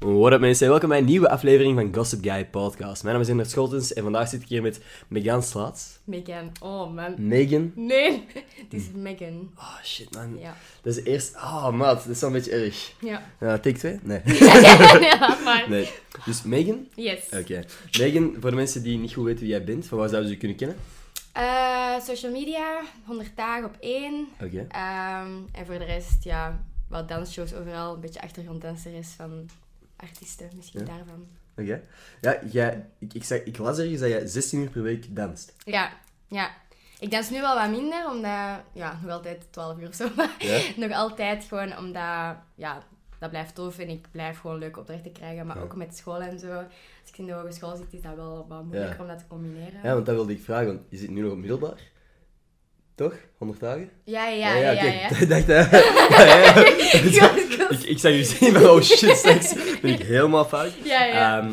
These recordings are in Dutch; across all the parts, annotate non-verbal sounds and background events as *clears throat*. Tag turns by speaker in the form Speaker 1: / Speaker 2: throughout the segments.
Speaker 1: What up mensen, welkom bij een nieuwe aflevering van Gossip Guy Podcast. Mijn naam is Hendrik Scholtens en vandaag zit ik hier met Megan Slaats.
Speaker 2: Megan. Oh man.
Speaker 1: Megan.
Speaker 2: Nee, *laughs* het is Megan.
Speaker 1: Oh shit man.
Speaker 2: Ja.
Speaker 1: Dat is eerst... Oh maat, dat is wel een beetje erg.
Speaker 2: Ja.
Speaker 1: Ja, take 2? Nee. *laughs*
Speaker 2: ja, laat maar.
Speaker 1: nee. Dus Megan?
Speaker 2: Yes.
Speaker 1: Oké. Megan, voor de mensen die niet goed weten wie jij bent, van waar zouden ze je kunnen kennen?
Speaker 2: Eh, social media, 100 dagen op één.
Speaker 1: Oké.
Speaker 2: Ehm, en voor de rest, ja, wat dansshows overal. Een beetje achtergronddanseres van artiesten, misschien
Speaker 1: Ja.
Speaker 2: daarvan.
Speaker 1: Oké. Ja, jij, ik, ik, zeg, ik las ergens dat jij 16 uur per week danst.
Speaker 2: Ja, ja. Ik dans nu wel wat minder, omdat... Ja, nog altijd 12 uur of zo. *laughs* Maar
Speaker 1: Ja?
Speaker 2: nog altijd gewoon omdat... Ja, dat blijft tof en ik blijf gewoon leuke opdrachten krijgen. Maar
Speaker 1: Ja.
Speaker 2: ook met school en zo. Als ik in de hogeschool zit, is dat wel wat moeilijker
Speaker 1: Ja.
Speaker 2: om dat te combineren.
Speaker 1: Ja, want dat wilde ik vragen, want je zit nu nog op middelbaar. Toch? 100 dagen?
Speaker 2: Ja, ja, ja, ja. *laughs*
Speaker 1: Ik dacht, hè. *laughs* ja, ja.
Speaker 2: Goed, *laughs* goed.
Speaker 1: ik, ik zag je zien van, oh shit, straks ben ik helemaal fout.
Speaker 2: Ja, ja.
Speaker 1: Ehm,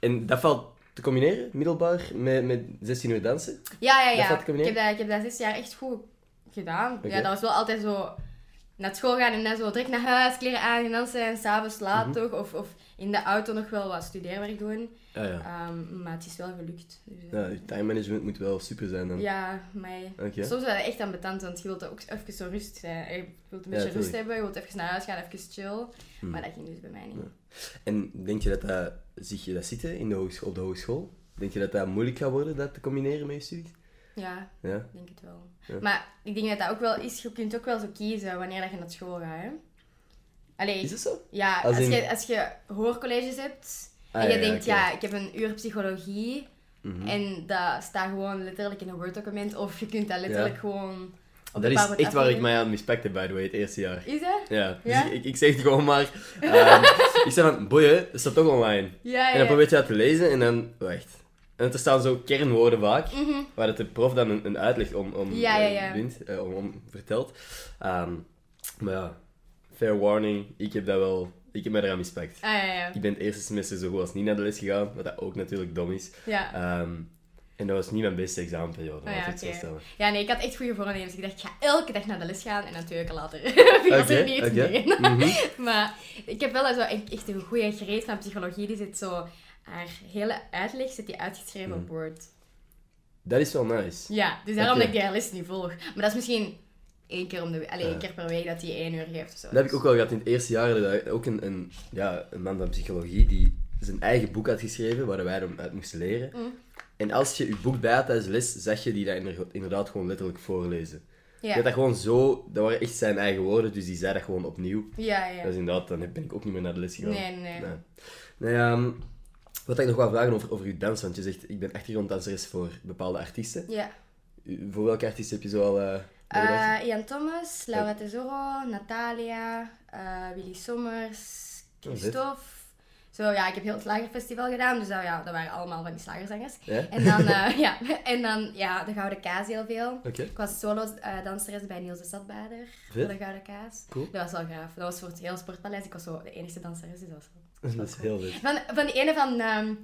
Speaker 1: en dat valt te combineren, middelbaar, met, met 16 uur dansen?
Speaker 2: ja, ja,
Speaker 1: dat
Speaker 2: ja.
Speaker 1: valt te
Speaker 2: Ik
Speaker 1: combineren?
Speaker 2: heb, dat, ik heb dat zes jaar echt goed gedaan. Ja, dat was wel altijd zo... Naar school gaan en dan zo direct naar huis, kleren aan en dansen en s'avonds laat
Speaker 1: Mhm.
Speaker 2: toch. Of, of in de auto nog wel wat studeerwerk doen.
Speaker 1: Ja, ja.
Speaker 2: Ehm, maar het is wel gelukt. Dus, eh,
Speaker 1: ja je time management moet wel super zijn dan.
Speaker 2: Ja, maar soms is dat echt ambetant, want je wilt ook even zo rust zijn. Je wilt een
Speaker 1: Ja,
Speaker 2: beetje rust hebben, je wilt even naar huis gaan, even chill.
Speaker 1: Hmm.
Speaker 2: Maar dat ging dus bij mij niet.
Speaker 1: En denk je dat dat, zie je dat zitten in de hogeschool, op de hogeschool? Denk je dat dat moeilijk gaat worden, dat te combineren met je studies?
Speaker 2: Ja, denk het wel. Maar ik denk dat dat ook wel is, je kunt ook wel zo kiezen wanneer dat je naar school gaat. Hè? Allee,
Speaker 1: Is dat zo?
Speaker 2: ja,
Speaker 1: Als in-
Speaker 2: je, als je hoorcolleges hebt
Speaker 1: Ah,
Speaker 2: en je
Speaker 1: ja,
Speaker 2: denkt, ja, ik heb een uur psychologie
Speaker 1: Mhm.
Speaker 2: en dat staat gewoon letterlijk in een Word-document, of je kunt dat letterlijk
Speaker 1: Ja.
Speaker 2: gewoon op
Speaker 1: Dat is echt waar ik mij aan mispect heb, by the way, het eerste jaar.
Speaker 2: Is dat?
Speaker 1: Ja, dus ik, ik zeg het gewoon maar. ehm, *laughs* ik zeg van, boeien, dat staat toch online.
Speaker 2: Ja,
Speaker 1: En dan probeer je dat te lezen en dan, wacht. En er staan zo kernwoorden vaak,
Speaker 2: Mhm.
Speaker 1: waar het de prof dan een, een uitleg om, om,
Speaker 2: Ja, ja,
Speaker 1: eh,
Speaker 2: ja.
Speaker 1: wint, eh, om, om vertelt. Ehm, maar ja, fair warning, ik heb dat wel, ik heb mij eraan mispect.
Speaker 2: Ah, ja, ja.
Speaker 1: Ik ben het eerste semester zo goed als niet naar de les gegaan, wat dat ook natuurlijk dom is.
Speaker 2: Ja.
Speaker 1: Ehm, en dat was niet mijn beste examenperiode,
Speaker 2: Oh
Speaker 1: laat
Speaker 2: ja, ja, nee, ik had echt goede voornemens. Ik dacht, ik ga elke dag naar de les gaan en weken later *laughs* viel
Speaker 1: Oké,
Speaker 2: er niet in.
Speaker 1: Mhm. *laughs*
Speaker 2: Maar ik heb wel zo echt een goede gereed van psychologie. Die zit zo... Haar hele uitleg zit die uitgeschreven
Speaker 1: Mm.
Speaker 2: op Word.
Speaker 1: Dat is wel nice.
Speaker 2: Ja, dus daarom dat ik die les niet volg. Maar dat is misschien één keer, om de, allee, één keer per week dat hij één uur geeft of zo.
Speaker 1: Dat heb ik ook wel gehad in het eerste jaar. Dat ook een, een, ja, een man van psychologie die zijn eigen boek had geschreven, waar wij hem uit moesten leren.
Speaker 2: Mm.
Speaker 1: En als je je boek bij had tijdens de les, zag je die dat inder- inderdaad gewoon letterlijk voorlezen. Had dat gewoon zo, dat waren echt zijn eigen woorden, dus die zei dat gewoon opnieuw.
Speaker 2: Ja, ja.
Speaker 1: Dus inderdaad, dan ben ik ook niet meer naar de les gegaan.
Speaker 2: Nee, nee.
Speaker 1: Nee. Nee, ehm, wat ik nog wel vragen over, over je dans, want je zegt, ik ben achtergronddanseres voor bepaalde artiesten.
Speaker 2: Ja.
Speaker 1: Voor welke artiest heb je zo al... eh
Speaker 2: Eh, Ian Thomas, Laura Tesoro, Natalia, eh, Willy Sommers,
Speaker 1: Oh.
Speaker 2: Christophe. Zo, ja, ik heb heel het slagerfestival gedaan, dus dat, ja, dat waren allemaal van die slagerzangers.
Speaker 1: Ja?
Speaker 2: En dan, *laughs* eh, ja, en dan ja, de Gouden Kaas heel veel. Ik was solo-danseres bij Niels de Stadbader voor de Gouden Kaas.
Speaker 1: Cool.
Speaker 2: Dat was wel gaaf. Dat was voor het hele sportpaleis. Ik was zo de enige danseres, dus dat was wel-
Speaker 1: Dat is heel vet.
Speaker 2: Van, van die ene van ehm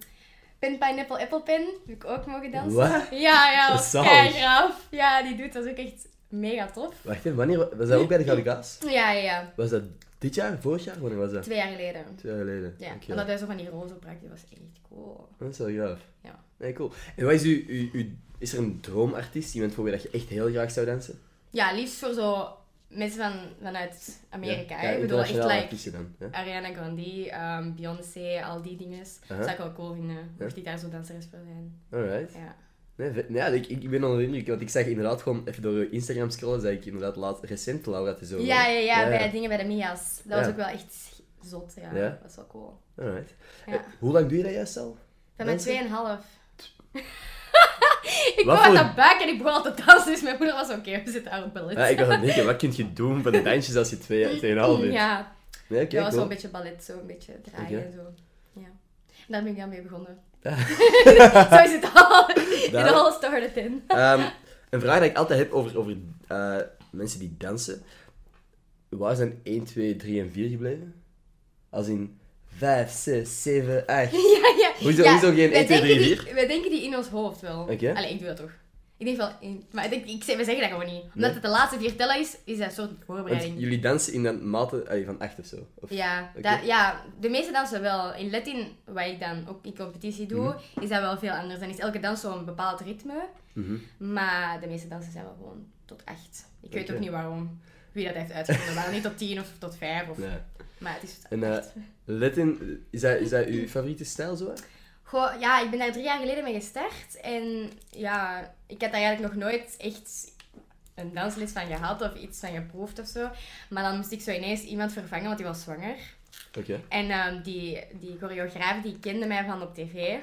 Speaker 2: Pin Pineapple Apple Pin heb ik ook mogen dansen.
Speaker 1: Wat?
Speaker 2: Ja, ja, dat gaaf. Ja, die doet dat ook echt mega tof.
Speaker 1: Wacht even, wanneer wa- was dat ook bij de Gouden Kaas?
Speaker 2: Ja, ja, ja.
Speaker 1: Was dat dit jaar? Vorig jaar? Wanneer was dat?
Speaker 2: Twee jaar geleden.
Speaker 1: Twee jaar geleden.
Speaker 2: Ja,
Speaker 1: Oké.
Speaker 2: omdat hij zo van die roze brak, die was echt cool.
Speaker 1: Dat is wel gaaf.
Speaker 2: Ja.
Speaker 1: Nee, cool. En wat is uw, uw, uw- is er een droomartiest, iemand voor wie dat je echt heel graag zou dansen?
Speaker 2: Ja, liefst voor zo mensen van, vanuit Amerika.
Speaker 1: Ja,
Speaker 2: hè. ik bedoel, echt like
Speaker 1: dan. Ja?
Speaker 2: Ariana Grande, ehm, Beyoncé, al die dingen.
Speaker 1: Aha.
Speaker 2: Zou ik wel cool vinden,
Speaker 1: Ja.
Speaker 2: mocht ik daar zo danseres voor zijn.
Speaker 1: Alright.
Speaker 2: Ja.
Speaker 1: Nee, ja, ik, ik ben onder de indruk, want ik zag inderdaad gewoon even door je Instagram scrollen, zag ik inderdaad laat, recent Laura te zo.
Speaker 2: Ja, ja, ja, bij dingen bij de Mia's. Dat was ook wel echt zot, ja. Dat was wel cool.
Speaker 1: Alright. Eh, Hoe lang doe je dat juist al?
Speaker 2: Van mijn
Speaker 1: Dansen?
Speaker 2: 2,5. ik kwam uit dat buik en ik begon al te dansen, dus mijn moeder was oké, we zitten daar op ballet.
Speaker 1: Ja, ik was aan het denken, *laughs* wat kun je doen van de dansjes als je 2,5 bent?
Speaker 2: Ja,
Speaker 1: Nee, oké,
Speaker 2: dat was
Speaker 1: cool.
Speaker 2: zo'n beetje ballet, zo een beetje draaien en zo. Ja. En daar ben ik dan mee begonnen. *laughs* Zo is het al. It all started in.
Speaker 1: Ehm, een vraag die ik altijd heb over, over eh, mensen die dansen. Waar zijn 1, 2, 3 en 4 gebleven? Als in 5, 6, 7, 8.
Speaker 2: ja, ja.
Speaker 1: Hoezo-
Speaker 2: Ja,
Speaker 1: hoezo geen
Speaker 2: wij
Speaker 1: 1, 2, 3,
Speaker 2: denken
Speaker 1: 4?
Speaker 2: die- Wij denken die in ons hoofd wel.
Speaker 1: Oké.
Speaker 2: Allee, ik doe dat toch. Ik denk wel, in, maar ik, denk, ik, zeg- we zeggen dat gewoon niet. Omdat
Speaker 1: Nee?
Speaker 2: het de laatste vier tellen is, is dat een soort
Speaker 1: Want
Speaker 2: voorbereiding.
Speaker 1: jullie dansen in een mate allee, van acht of zo? Of...
Speaker 2: Ja, dat, ja, de meeste dansen wel. In Latin, wat ik dan ook in competitie doe,
Speaker 1: Mhm.
Speaker 2: is dat wel veel anders. Dan is elke dans zo'n bepaald ritme.
Speaker 1: Mhm.
Speaker 2: Maar de meeste dansen zijn wel gewoon tot acht. Ik weet ook niet waarom. Wie dat heeft uitgevonden. Maar niet tot tien of tot vijf. Of,
Speaker 1: Nee.
Speaker 2: Maar het is
Speaker 1: En, eh,
Speaker 2: echt.
Speaker 1: Latin, is dat, is dat uw favoriete stijl zo?
Speaker 2: Goh, ja, ik ben daar drie jaar geleden mee gestart. En ja, ik had daar eigenlijk nog nooit echt een dansles van gehad of iets van geproefd of zo. Maar dan moest ik zo ineens iemand vervangen, want die was zwanger.
Speaker 1: Oké.
Speaker 2: En ehm, die, die choreograaf die kende mij van op tv.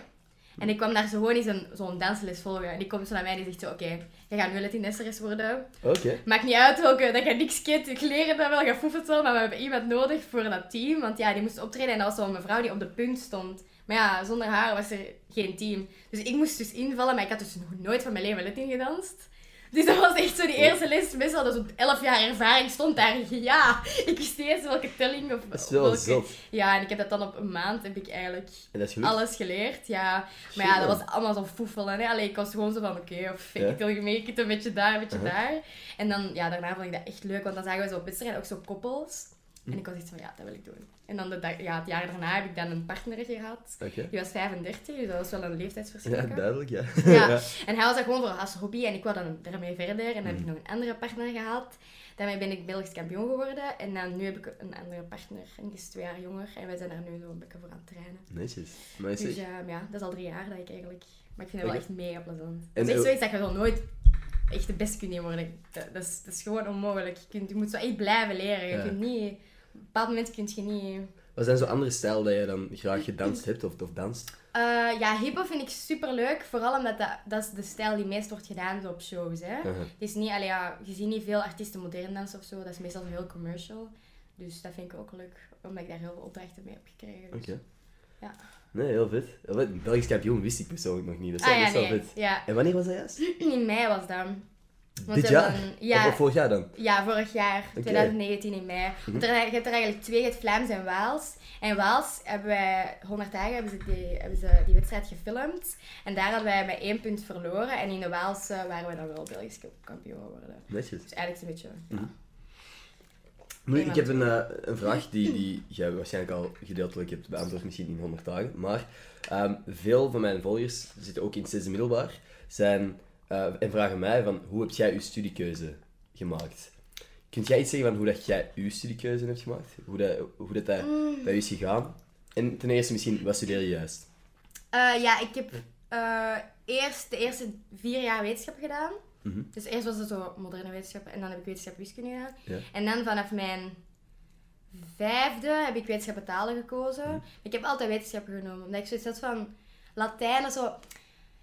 Speaker 2: En ik kwam daar zo gewoon eens een, zo'n dansles volgen. En die komt zo naar mij en die zegt zo, oké, je gaat nu Latinesseres worden.
Speaker 1: Oké.
Speaker 2: Maakt niet uit welke, dat je niks kent. Ik leer het dan wel, je foefelt wel. Maar we hebben iemand nodig voor dat team. Want ja, die moest optreden en dat was zo'n mevrouw die op de punt stond. Maar ja, zonder haar was er geen team. Dus ik moest dus invallen, maar ik had dus nog nooit van mijn leven Latin gedanst. Dus dat was echt zo die eerste les. Mensen hadden zo'n 11 jaar ervaring, stond daar. *laughs* Ja, ik wist niet eens welke telling of
Speaker 1: Dat is wel
Speaker 2: welke...
Speaker 1: zot.
Speaker 2: Ja, en ik heb dat dan op een maand, heb ik eigenlijk
Speaker 1: dat
Speaker 2: alles geleerd. Ja, maar ja, dat was allemaal zo foefelen. Hè? Allee, ik was gewoon zo van, oké, of
Speaker 1: Ja.
Speaker 2: you make it, een beetje daar, een beetje
Speaker 1: Uh-huh.
Speaker 2: daar. En dan, ja, daarna vond ik dat echt leuk, want dan zagen we zo op wedstrijden ook zo koppels. En ik was echt van, ja, dat wil ik doen. En dan de dag, ja, het jaar daarna heb ik dan een partner gehad. Die was 35, dus dat was wel een leeftijdsverschil.
Speaker 1: Ja, duidelijk, ja. *laughs*
Speaker 2: Ja. En hij was dat gewoon voor als hobby en ik wou dan daarmee verder. En dan heb ik
Speaker 1: Mhm.
Speaker 2: nog een andere partner gehad. Daarmee ben ik Belgisch kampioen geworden. En dan nu heb ik een andere partner, en die is twee jaar jonger. En wij zijn daar nu zo een beetje voor aan het trainen.
Speaker 1: Netjes.
Speaker 2: Dus
Speaker 1: zeg,
Speaker 2: ja, dat is al drie jaar dat ik eigenlijk... Maar ik vind het wel echt mega plezant.
Speaker 1: En
Speaker 2: Het is echt zoiets dat je zo nooit echt de beste kunt worden. Dat, dat, is, dat is gewoon onmogelijk. Je, kunt, je moet zo echt blijven leren. Je
Speaker 1: Ja.
Speaker 2: kunt niet... Op een bepaald moment kun je niet...
Speaker 1: wat zijn zo andere stijl dat je dan graag gedanst hebt of, of danst?
Speaker 2: Eh, ja, hip-hop vind ik super leuk. Vooral omdat dat, dat is de stijl die meest wordt gedaan zo op shows. Hè?
Speaker 1: Uh-huh.
Speaker 2: Het is niet, allee, ja, je ziet niet veel artiesten modern dansen of zo. Dat is meestal heel commercial. Dus dat vind ik ook leuk, omdat ik daar heel veel opdrachten mee heb gekregen. Dus.
Speaker 1: Oké.
Speaker 2: Ja.
Speaker 1: Nee, heel vet. Heel vet. Belgisch kampioen wist ik persoonlijk nog niet. Dat is, wel-
Speaker 2: Ah ja,
Speaker 1: dat is wel vet.
Speaker 2: Ja.
Speaker 1: En wanneer was dat juist?
Speaker 2: In mei was dat. Want
Speaker 1: Dit jaar?
Speaker 2: Ja,
Speaker 1: Of, vorig jaar dan?
Speaker 2: Ja, vorig jaar,
Speaker 1: Oké.
Speaker 2: 2019 in mei. Want er, je hebt er eigenlijk twee, je hebt Vlaams en Waals. En Waals hebben wij, 100 dagen hebben ze die, hebben ze die wedstrijd gefilmd. En daar hadden wij met één punt verloren. En in de Waals waren we dan wel Belgisch kampioen geworden.
Speaker 1: Netjes.
Speaker 2: Dus eigenlijk is het een beetje... ja.
Speaker 1: Mhm. Nu, ik heb een, eh, een vraag die, die jij waarschijnlijk al gedeeltelijk hebt beantwoord, misschien in 100 dagen. Maar ehm, veel van mijn volgers zitten ook in het zesde middelbaar zijn, eh, en vragen mij van hoe heb jij je studiekeuze gemaakt? Kunt jij iets zeggen van hoe dat jij je studiekeuze hebt gemaakt? Hoe dat, hoe dat, dat
Speaker 2: Mm.
Speaker 1: bij u is gegaan? En ten eerste misschien, wat studeer je juist?
Speaker 2: Eh, ja, ik heb eh, eerst de eerste vier jaar wetenschap gedaan.
Speaker 1: Mhm.
Speaker 2: Dus eerst was het zo moderne wetenschap en dan heb ik wetenschap wiskunde gedaan.
Speaker 1: Ja.
Speaker 2: En dan vanaf mijn vijfde heb ik wetenschappen talen gekozen.
Speaker 1: Mhm.
Speaker 2: Ik heb altijd wetenschap genomen, omdat ik zoiets had van Latijn zo.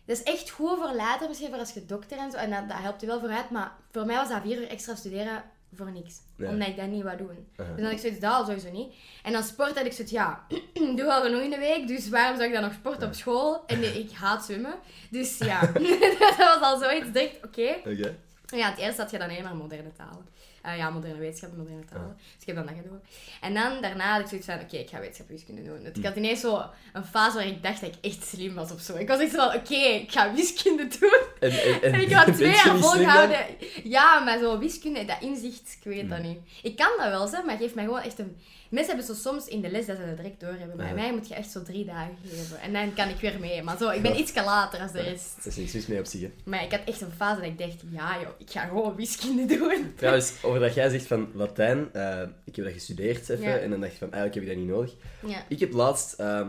Speaker 2: Dat is echt goed voor later, misschien voor als je dokter en zo. En dat, dat helpt je wel vooruit. Maar voor mij was dat vier uur extra studeren voor niks.
Speaker 1: Ja.
Speaker 2: Omdat ik dat niet wou doen. Dus dan had ik zoiets, dat al sowieso niet. En dan sport had ik zoiets, ja, *clears throat* doe wel nog in de week. Dus waarom zou ik dan nog sporten op school? En nee, ik haat zwemmen. Dus ja, *laughs* *laughs* dat was al zoiets. Dacht, oké.
Speaker 1: Oké.
Speaker 2: Ja, het eerste had je dan alleen maar moderne talen. Eh, ja, moderne wetenschappen, moderne talen. Dus ik heb dan dat gedaan. En dan, daarna had ik zoiets van, oké, ik ga wetenschap wiskunde doen. Ik had ineens zo een fase waar ik dacht dat ik echt slim was of zo. Ik was echt zo van, oké, ik ga wiskunde *laughs* doen.
Speaker 1: En, en,
Speaker 2: ik had twee
Speaker 1: je
Speaker 2: jaar volgehouden. Ja, maar zo wiskunde, dat inzicht, ik weet dat niet. Ik kan dat wel, zeg, maar geef mij gewoon echt een... Mensen hebben zo soms in de les dat ze dat direct doorhebben. Maar
Speaker 1: Ja.
Speaker 2: mij moet je echt zo drie dagen geven. En dan kan ik weer mee. Maar zo, ik ben
Speaker 1: Ja.
Speaker 2: iets later als de rest.
Speaker 1: Is niks mis mee op zich, hè.
Speaker 2: Maar ik had echt een fase dat ik dacht, ja joh, ik ga gewoon wiskunde doen.
Speaker 1: Trouwens, over dat jij zegt van Latijn, eh, ik heb dat gestudeerd even, en dan dacht ik van, eigenlijk heb ik dat niet nodig.
Speaker 2: Ja.
Speaker 1: Ik heb laatst, ehm,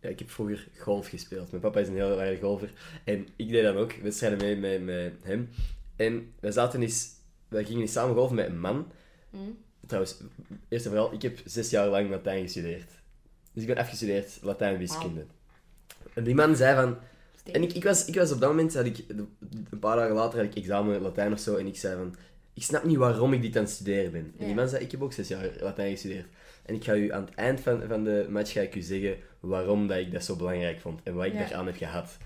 Speaker 1: ja, ik heb vroeger golf gespeeld. Mijn papa is een heel erg golfer. En ik deed dan ook wedstrijden mee met, met hem. En wij zaten eens, wij gingen eens samen golfen met een man.
Speaker 2: Hm.
Speaker 1: Trouwens, eerst en vooral, ik heb zes jaar lang Latijn gestudeerd. Dus ik ben afgestudeerd Latijn wiskunde. En die man zei van, en ik, ik, was, ik was op dat moment, had ik, een paar dagen later had ik examen Latijn of zo, en ik zei van, ik snap niet waarom ik dit aan het studeren ben. En die man zei, ik heb ook zes jaar Latijn gestudeerd. En ik ga u aan het eind van, van de match ga ik u zeggen waarom dat ik dat zo belangrijk vond en wat ik
Speaker 2: Ja.
Speaker 1: daaraan heb gehad.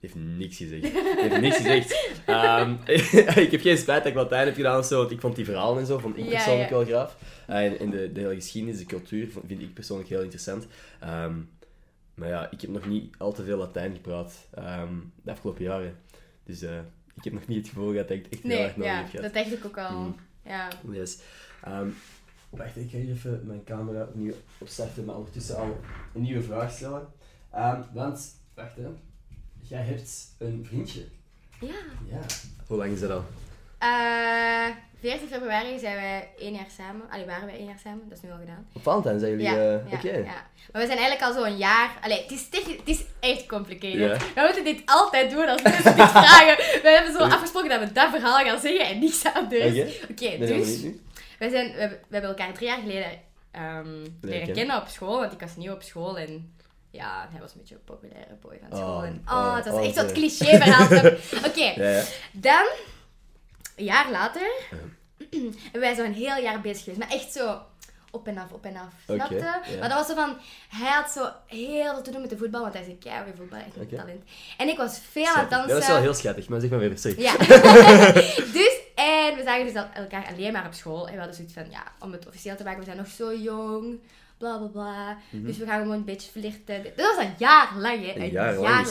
Speaker 1: Die heeft niks gezegd. *laughs* Die heeft niks gezegd. Ehm, *laughs* ik heb geen spijt dat ik Latijn heb gedaan of zo, want ik vond die verhalen en zo vond ik
Speaker 2: Ja,
Speaker 1: persoonlijk
Speaker 2: ja.
Speaker 1: wel graaf. Eh, en en de, de hele geschiedenis, de cultuur, vind ik persoonlijk heel interessant. Ehm, maar ja, ik heb nog niet al te veel Latijn gepraat ehm, de afgelopen jaren. Dus eh, ik heb nog niet het gevoel dat ik echt heel
Speaker 2: Nee,
Speaker 1: erg nodig
Speaker 2: ja,
Speaker 1: heb gehad.
Speaker 2: dat dacht ik ook al.
Speaker 1: Mm.
Speaker 2: Ja.
Speaker 1: Yes. Wacht, ik ga hier even mijn camera opnieuw opstarten, maar ondertussen al een nieuwe vraag stellen. Ehm, want, wacht hè. Jij hebt een vriendje.
Speaker 2: Ja.
Speaker 1: Ja. Hoe lang is dat al?
Speaker 2: Eh 14 februari zijn wij één jaar samen. Allee, waren wij één jaar samen. Dat is nu al gedaan.
Speaker 1: Op Valentijn zijn jullie...
Speaker 2: Ja,
Speaker 1: eh,
Speaker 2: ja,
Speaker 1: Oké.
Speaker 2: ja. Maar we zijn eigenlijk al zo'n jaar... Allee, het is, het is echt complicated. We moeten dit altijd doen als mensen dit vragen. We hebben zo afgesproken dat we dat verhaal gaan zeggen en niks anders.
Speaker 1: Oké.
Speaker 2: Dus... Wij zijn, we, hebben- we hebben elkaar drie jaar geleden ehm, leren
Speaker 1: kennen.
Speaker 2: op school, want ik was nieuw op school en ja, hij was een beetje een populaire boy van school.
Speaker 1: Oh,
Speaker 2: en, oh,
Speaker 1: oh,
Speaker 2: het was
Speaker 1: oh,
Speaker 2: echt zo'n
Speaker 1: zo.
Speaker 2: cliché verhaal. *laughs* Oké,
Speaker 1: Ja, ja.
Speaker 2: dan, een jaar later, *clears throat* hebben wij zo'n heel jaar bezig geweest, maar echt zo op en af, op en af.
Speaker 1: Oké,
Speaker 2: Snap je?
Speaker 1: ja.
Speaker 2: Maar dat was zo van, hij had zo heel veel te doen met de voetbal, want hij is een keihard voetbal, echt een talent. En ik was veel aan het dansen.
Speaker 1: Dat was wel heel schattig, maar zeg maar verder. Sorry.
Speaker 2: Ja. *laughs* *laughs* dus, en we zagen dus elkaar alleen maar op school. En we hadden zoiets van, ja, om het officieel te maken, we zijn nog zo jong. Bla bla bla. Dus we gaan gewoon een beetje flirten. Dat was een jaar lang, hè?
Speaker 1: Mhm. Een jaar lang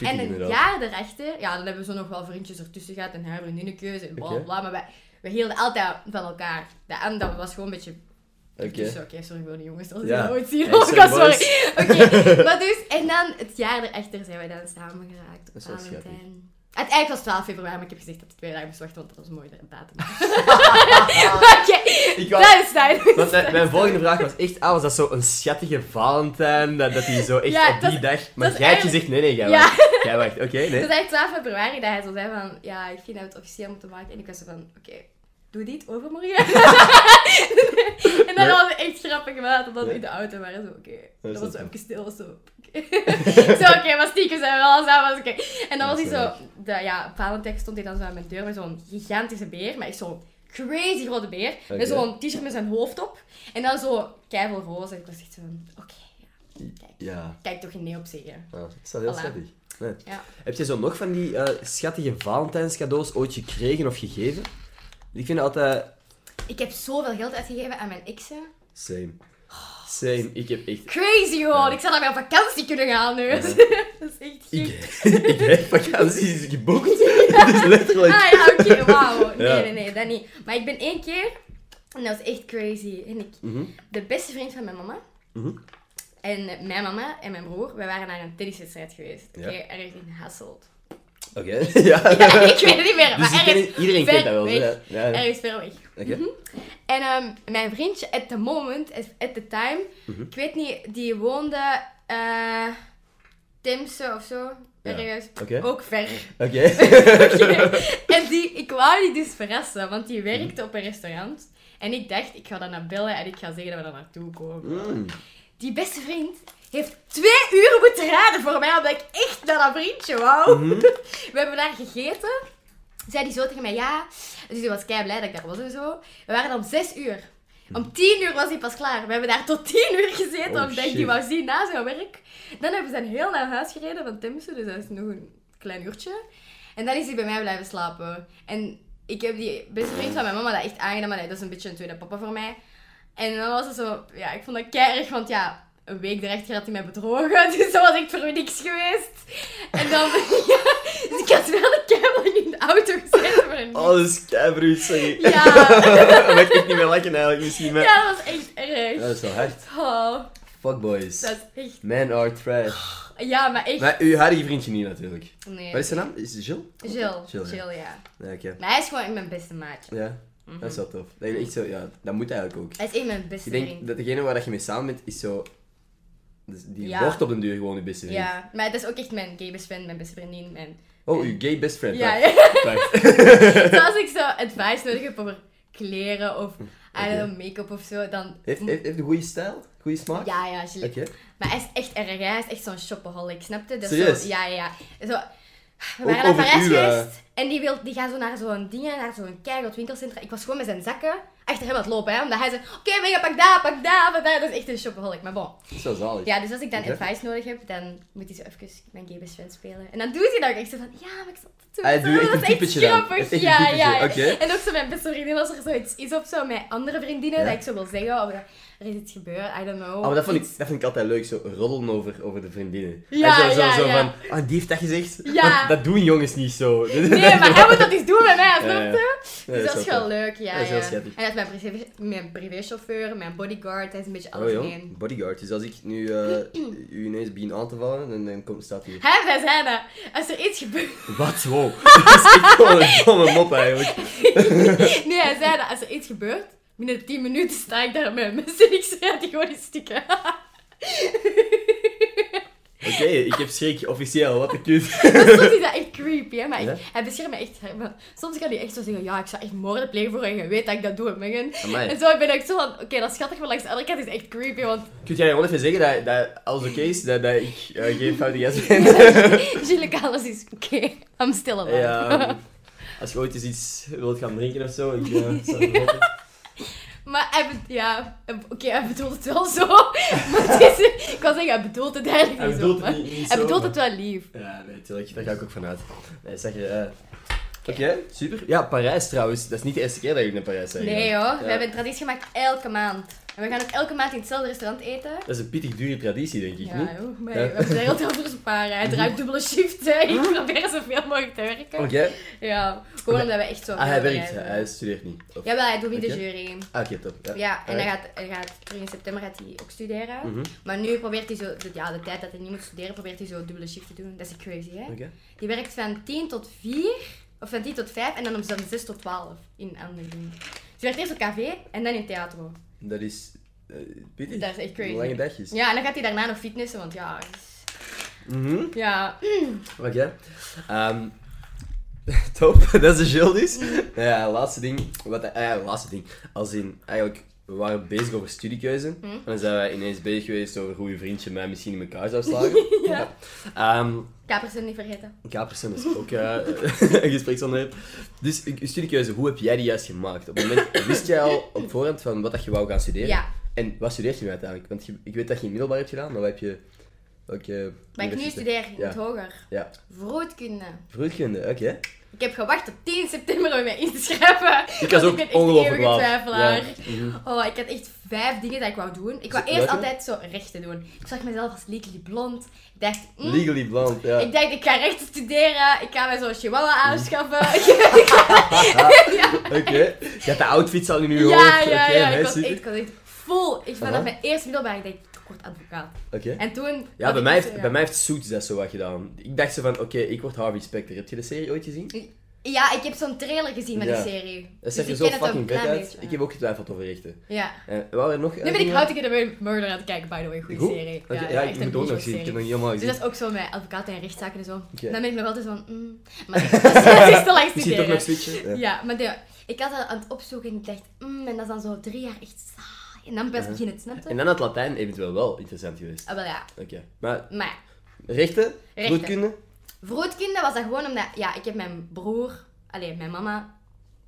Speaker 2: En een
Speaker 1: inderdaad.
Speaker 2: jaar erachter, ja, dan hebben we zo nog wel vriendjes ertussen gehad en haar vriendinnetjes en bla bla. Maar wij, we hielden altijd van elkaar. De, en dat was gewoon een beetje
Speaker 1: Oké.
Speaker 2: dus oké, sorry voor de jongens als
Speaker 1: Ja.
Speaker 2: nooit zien. Oh,
Speaker 1: sorry,
Speaker 2: sorry. Oké, *laughs* maar dus, en dan het jaar erachter zijn wij dan samen geraakt.
Speaker 1: Dat is wel
Speaker 2: Valentijn. Uiteindelijk was het 12 februari, maar ik heb gezegd dat het twee dagen moest wachten, want dat was een mooie datum. *laughs* Oké, dat is fijn.
Speaker 1: Want mijn, mijn volgende vraag was echt, ah, was dat zo een schattige Valentijn, dat, dat hij zo echt
Speaker 2: Ja,
Speaker 1: op die dag... Maar jij hebt
Speaker 2: eigenlijk-
Speaker 1: gezegd, nee, nee, jij
Speaker 2: Ja.
Speaker 1: wacht. Jij wacht, oké, nee.
Speaker 2: Het was echt 12 februari dat hij zo zei van, ja, ik vind dat we het officieel moeten maken. En ik was zo van, oké, doe dit overmorgen. *laughs* en dan was het echt grappig gemaakt, omdat we in de auto waren. Zo, oké,
Speaker 1: Dat
Speaker 2: dat was zo even stil, was zo, oké. *laughs* zo, oké, maar stiekem zijn we wel samen, oké. En dan was hij zo, de, ja, Valentijn stond hij dan zo aan mijn deur met zo'n gigantische beer, maar echt zo'n crazy grote beer. Met zo'n t-shirt met zijn hoofd op. En dan zo keiveel roze. En ik was echt zo oké, ja, kijk.
Speaker 1: Ja,
Speaker 2: Kijk toch geen nee op zeggen.
Speaker 1: dat is wel heel
Speaker 2: Voilà.
Speaker 1: schattig. Nee.
Speaker 2: Ja.
Speaker 1: Heb je zo nog van die eh, schattige Valentijnscadeaus ooit gekregen of gegeven? Ik vind altijd...
Speaker 2: Ik heb zoveel geld uitgegeven aan mijn exen.
Speaker 1: Same. Same. Ik heb echt...
Speaker 2: Crazy gewoon.
Speaker 1: Ja.
Speaker 2: Ik zou daarmee op vakantie kunnen gaan nu.
Speaker 1: Ja. *laughs*
Speaker 2: dat is echt gek.
Speaker 1: Ik, *laughs* ik heb vakanties *laughs* geboekt. Het is letterlijk...
Speaker 2: Ah ja, oké, wauw. Nee, nee, nee, dat niet. Maar ik ben één keer, en dat was echt crazy. En ik,
Speaker 1: Mhm,
Speaker 2: de beste vriend van mijn mama,
Speaker 1: mhm.
Speaker 2: en mijn mama en mijn broer, wij waren naar een tenniswedstrijd geweest. Oké, ergens in Hasselt.
Speaker 1: Oké, *laughs* ja.
Speaker 2: Ja, ik weet het niet meer,
Speaker 1: Dus
Speaker 2: maar ergens,
Speaker 1: kennen- iedereen kent dat wel. Ja. Ja,
Speaker 2: ergens ver weg.
Speaker 1: Oké.
Speaker 2: En ehm, mijn vriendje, at the moment, at, at the time,
Speaker 1: Mhm.
Speaker 2: ik weet niet, die woonde eh Timse of zo.
Speaker 1: Ja.
Speaker 2: Ook ver.
Speaker 1: Oké. *laughs* *laughs*
Speaker 2: En die, ik wou die dus verrassen, want die werkte op een restaurant. En ik dacht, ik ga dan naar bellen en ik ga zeggen dat we daar naartoe komen.
Speaker 1: Mm.
Speaker 2: Die beste vriend heeft twee uur moeten raden voor mij, omdat ik echt naar dat vriendje wou.
Speaker 1: Mhm.
Speaker 2: We hebben daar gegeten. Zei die zo tegen mij, ja. Dus die was kei blij dat ik daar was en zo. We waren om zes uur. Om tien uur was hij pas klaar. We hebben daar tot tien uur gezeten,
Speaker 1: Oh,
Speaker 2: omdat ik die wou zien na zijn werk. Dan hebben ze dan heel naar huis gereden van Temse, dus dat is nog een klein uurtje. En dan is hij bij mij blijven slapen. En ik heb die beste vriend van mijn mama dat echt aangedaan, maar dat is een beetje een tweede papa voor mij. En dan was het zo, ja, ik vond dat keirig, want ja, een week erachter had hij mij bedrogen, *laughs* dus dat was echt voor niks geweest. En dan, *laughs* ja, dus ik had wel een keihard in de auto gezeten voor een
Speaker 1: Oh, dat is sorry.
Speaker 2: Ja. *laughs*
Speaker 1: Dan ik niet meer lachen eigenlijk misschien, maar...
Speaker 2: Ja, dat was echt erg.
Speaker 1: Ja, dat is wel hard.
Speaker 2: Oh,
Speaker 1: Fuckboys.
Speaker 2: dat is echt,
Speaker 1: Man are trash.
Speaker 2: ja, maar echt.
Speaker 1: Maar uw huidige vriendje niet natuurlijk.
Speaker 2: Nee.
Speaker 1: Wat is zijn naam? Is het Jill?
Speaker 2: Jill,
Speaker 1: Jill,
Speaker 2: Jill,
Speaker 1: ja.
Speaker 2: ja.
Speaker 1: Ja, oké.
Speaker 2: Maar hij is gewoon mijn beste maatje.
Speaker 1: Ja, dat is wel tof. Dat je echt zo, ja, dat moet eigenlijk ook.
Speaker 2: Hij is echt mijn beste
Speaker 1: Ik denk
Speaker 2: vriend.
Speaker 1: dat degene waar dat je mee samen bent, is zo... dus die
Speaker 2: Ja.
Speaker 1: wordt op den duur gewoon je beste vriend.
Speaker 2: Ja, maar dat is ook echt mijn gay best friend, mijn beste vriendin. Mijn...
Speaker 1: Oh, uw gay best friend.
Speaker 2: Ja, ja. *laughs* *laughs* Dus als ik zo advice nodig heb over kleren of know, make-up of zo, dan...
Speaker 1: Heeft, heeft, heeft een goede stijl? Goede smaak?
Speaker 2: Ja, ja.
Speaker 1: Oké.
Speaker 2: Maar hij is echt erg, hij is echt zo'n shopaholic, snap je? Dus
Speaker 1: Serieus?
Speaker 2: Zo, ja, ja, ja. Zo, we waren naar Parijs
Speaker 1: eh,
Speaker 2: geweest en die, wil, die gaat zo naar zo'n dingen, naar zo'n keihard winkelcentra. Ik was gewoon met zijn zakken achter hem aan het lopen, hè. Omdat hij zei, oké, okay, Mega, pak daar, pak daar, pak daar. Dat is echt een shopaholic, maar bon.
Speaker 1: Dat is wel zalig.
Speaker 2: Ja, dus als ik dan
Speaker 1: Oké.
Speaker 2: advice nodig heb, dan moet hij zo even mijn gay best spelen. En dan doet hij dat ook echt zo van, ja, maar ik zal het doen.
Speaker 1: Hij doet echt een typetje
Speaker 2: grappig. Ja, ja,
Speaker 1: oké.
Speaker 2: En ook zo mijn beste vriendin, als er zoiets is of zo, met andere vriendinnen,
Speaker 1: Ja.
Speaker 2: dat ik zo wil zeggen, of dat er is iets gebeurd, I don't know.
Speaker 1: Oh, maar dat vond, ik, dat vind ik altijd leuk, zo roddelen over, over de vriendinnen.
Speaker 2: Ja,
Speaker 1: en zo, zo,
Speaker 2: ja,
Speaker 1: zo
Speaker 2: ja.
Speaker 1: van, ah, die heeft dat gezegd.
Speaker 2: Ja.
Speaker 1: Dat doen jongens niet zo. *laughs*
Speaker 2: Nee, maar hij moet dat eens doen met mij, snap je? Dus dat is
Speaker 1: wel
Speaker 2: leuk, ja.
Speaker 1: Dat is.
Speaker 2: En dat is mijn, privé, mijn privéchauffeur, mijn bodyguard, hij is een beetje
Speaker 1: Oh
Speaker 2: alles in één.
Speaker 1: bodyguard. Dus als ik nu eh, u ineens begin aan te vallen, dan, dan komt, staat hier.
Speaker 2: Hij, hij zei dat. Als er iets gebeurt...
Speaker 1: Wat? Wow. *laughs* dat is echt gewoon een domme mop eigenlijk. *laughs*
Speaker 2: Nee, hij zei dat als er iets gebeurt, binnen 10 minuten sta ik daar met mensen en ik schrijf die gewoon in stukken.
Speaker 1: Oké, ik heb schrik officieel. Wat een kut. *laughs*
Speaker 2: Soms is dat echt creepy, hè. Maar
Speaker 1: Ja?
Speaker 2: ik- hij beschermt me echt. Soms kan hij echt zo zeggen, ja, ik zou echt moorden plegen voor je je weet dat ik dat doe.
Speaker 1: Amai.
Speaker 2: En zo ben ik zo van, oké, dat is schattig, maar langs de andere kant is echt creepy, want
Speaker 1: Kun jij gewoon even zeggen dat, dat alles oké is? Dat, dat ik eh, geen foute gast ben? *laughs*
Speaker 2: Gilles alles is oké. I'm still alive.
Speaker 1: ja, als je ooit eens iets wilt gaan drinken of zo, ik eh, zou.
Speaker 2: Maar hij, be- ja, hij- oké, hij bedoelt het wel zo. *laughs* Maar is, ik kan zeggen, hij bedoelt het eigenlijk
Speaker 1: Hij
Speaker 2: niet
Speaker 1: bedoelt
Speaker 2: zo.
Speaker 1: het
Speaker 2: maar
Speaker 1: niet, niet
Speaker 2: hij
Speaker 1: zo,
Speaker 2: bedoelt
Speaker 1: maar-
Speaker 2: het wel lief.
Speaker 1: Ja, nee, tuurlijk. Daar ga ik ook vanuit. Nee, zeg je... eh, Oké, super. Ja, Parijs trouwens. Dat is niet de eerste keer dat ik naar Parijs ben
Speaker 2: Nee hoor, we
Speaker 1: Ja.
Speaker 2: hebben een traditie gemaakt elke maand. En we gaan ook elke maand in hetzelfde restaurant eten.
Speaker 1: Dat is een pittig dure traditie, denk ik,
Speaker 2: Ja,
Speaker 1: niet?
Speaker 2: joh, maar
Speaker 1: Ja.
Speaker 2: We hebben heel veel voor sparen. Hij draait dubbele shift, hè. ik probeer zoveel mogelijk te werken.
Speaker 1: Oké.
Speaker 2: Ja, gewoon omdat we echt zo
Speaker 1: Ah, hij werkt. Hij studeert niet. Of-
Speaker 2: Jawel, hij doet in de jury.
Speaker 1: Ah, oké, top. Ja,
Speaker 2: Ja, en hij gaat, hij gaat terug in september gaat hij ook studeren.
Speaker 1: Mhm.
Speaker 2: Maar nu probeert hij zo, de, ja, de tijd dat hij niet moet studeren, probeert hij zo dubbele shift te doen. Dat is crazy, hè?
Speaker 1: Oké.
Speaker 2: Die werkt van 10 tot 4, of van 10 tot 5, en dan om van 6 tot 12 in andere dingen. Ze werkt eerst op café en dan in theatro.
Speaker 1: Dat is... eh pittig.
Speaker 2: Dat is echt crazy.
Speaker 1: Lange dagjes.
Speaker 2: Ja, en dan gaat hij daarna nog fitnessen, want ja...
Speaker 1: Mhm.
Speaker 2: Ja, *clears throat*
Speaker 1: Oké. Ehm, *laughs* top, *laughs* dat is de Gilles dus. Ja, laatste ding. Wat, ja, laatste ding. Als in, eigenlijk, we waren bezig over studiekeuze.
Speaker 2: Hm.
Speaker 1: En dan zijn wij ineens bezig geweest over hoe je vriendje mij misschien in elkaar zou *laughs* slagen.
Speaker 2: Ja.
Speaker 1: Ehm,
Speaker 2: Kapersen niet vergeten.
Speaker 1: Kapersen is ook eh, *laughs* een gespreksonderwerp. Dus, studiekeuze, hoe heb jij die juist gemaakt? Op het moment, wist jij al op voorhand van wat dat je wou gaan studeren?
Speaker 2: Ja,
Speaker 1: En wat studeert je nu uiteindelijk? Want je, ik weet dat je in middelbaar hebt gedaan, maar wat heb je... Welke
Speaker 2: maar ik nu studeer in
Speaker 1: Ja.
Speaker 2: het hoger.
Speaker 1: Ja,
Speaker 2: Vroedkunde.
Speaker 1: vroegkunde, oké.
Speaker 2: Ik heb gewacht tot 10 september om mij in te schrijven.
Speaker 1: Ik was ook
Speaker 2: ben echt
Speaker 1: ongelooflijk
Speaker 2: twijfelaar.
Speaker 1: Ja. Mhm.
Speaker 2: Oh, ik had echt vijf dingen dat ik wou doen. Ik wou
Speaker 1: Welke?
Speaker 2: eerst altijd zo rechten doen. Ik zag mezelf als legally blond. Ik dacht, mm,
Speaker 1: Legally blonde, ja.
Speaker 2: ik dacht, ik ga rechten studeren. Ik ga mij zo'n chihuahua aanschaffen. *laughs* *laughs* ja,
Speaker 1: Oké. Je hebt de outfits al in je
Speaker 2: ja,
Speaker 1: hoofd.
Speaker 2: ja. Ja.
Speaker 1: nee,
Speaker 2: Ik, was echt, ik was echt vol. Ik vanaf
Speaker 1: Aha.
Speaker 2: mijn eerste middelbaar, ik dacht, ik word advocaat.
Speaker 1: Oké.
Speaker 2: En toen...
Speaker 1: Ja, bij
Speaker 2: ik
Speaker 1: mij,
Speaker 2: dus,
Speaker 1: heeft,
Speaker 2: ja.
Speaker 1: bij mij heeft Suits dat zo wat gedaan. Ik dacht zo van, oké, ik word Harvey Specter. Heb je de serie ooit gezien?
Speaker 2: Ja, ik heb zo'n trailer gezien met
Speaker 1: Ja.
Speaker 2: de serie.
Speaker 1: Dat
Speaker 2: Dus
Speaker 1: zegt er
Speaker 2: ik
Speaker 1: zo fucking vet uit.
Speaker 2: beetje,
Speaker 1: Ik heb ook getwijfeld over rechten.
Speaker 2: Ja.
Speaker 1: En waren er nog...
Speaker 2: Nu ben ik How to Get Away with Murder aan het kijken, by the way. Goede
Speaker 1: Goed?
Speaker 2: serie. Ja,
Speaker 1: ik moet ook nog zien. Ik heb nog niet helemaal
Speaker 2: Dus
Speaker 1: gezien.
Speaker 2: dat is ook zo met advocaten en rechtszaken en zo.
Speaker 1: Oké.
Speaker 2: Dan ben ik nog altijd zo van, mm. Maar *laughs* *laughs* ik was is te lang studeren.
Speaker 1: nog switchen? Ja.
Speaker 2: Ja, maar de, ik had dat aan het opzoeken en ik dacht, mm, en dat is dan zo drie jaar echt saai. En dan pas
Speaker 1: Ja.
Speaker 2: begin het snappen.
Speaker 1: En dan had Latijn eventueel wel interessant geweest.
Speaker 2: Ah, wel ja.
Speaker 1: Oké. Maar
Speaker 2: Maar
Speaker 1: rechten?
Speaker 2: Rechten.
Speaker 1: Vroedkunde?
Speaker 2: vroedkunde was dat gewoon omdat, ja, ik heb mijn broer, alleen mijn mama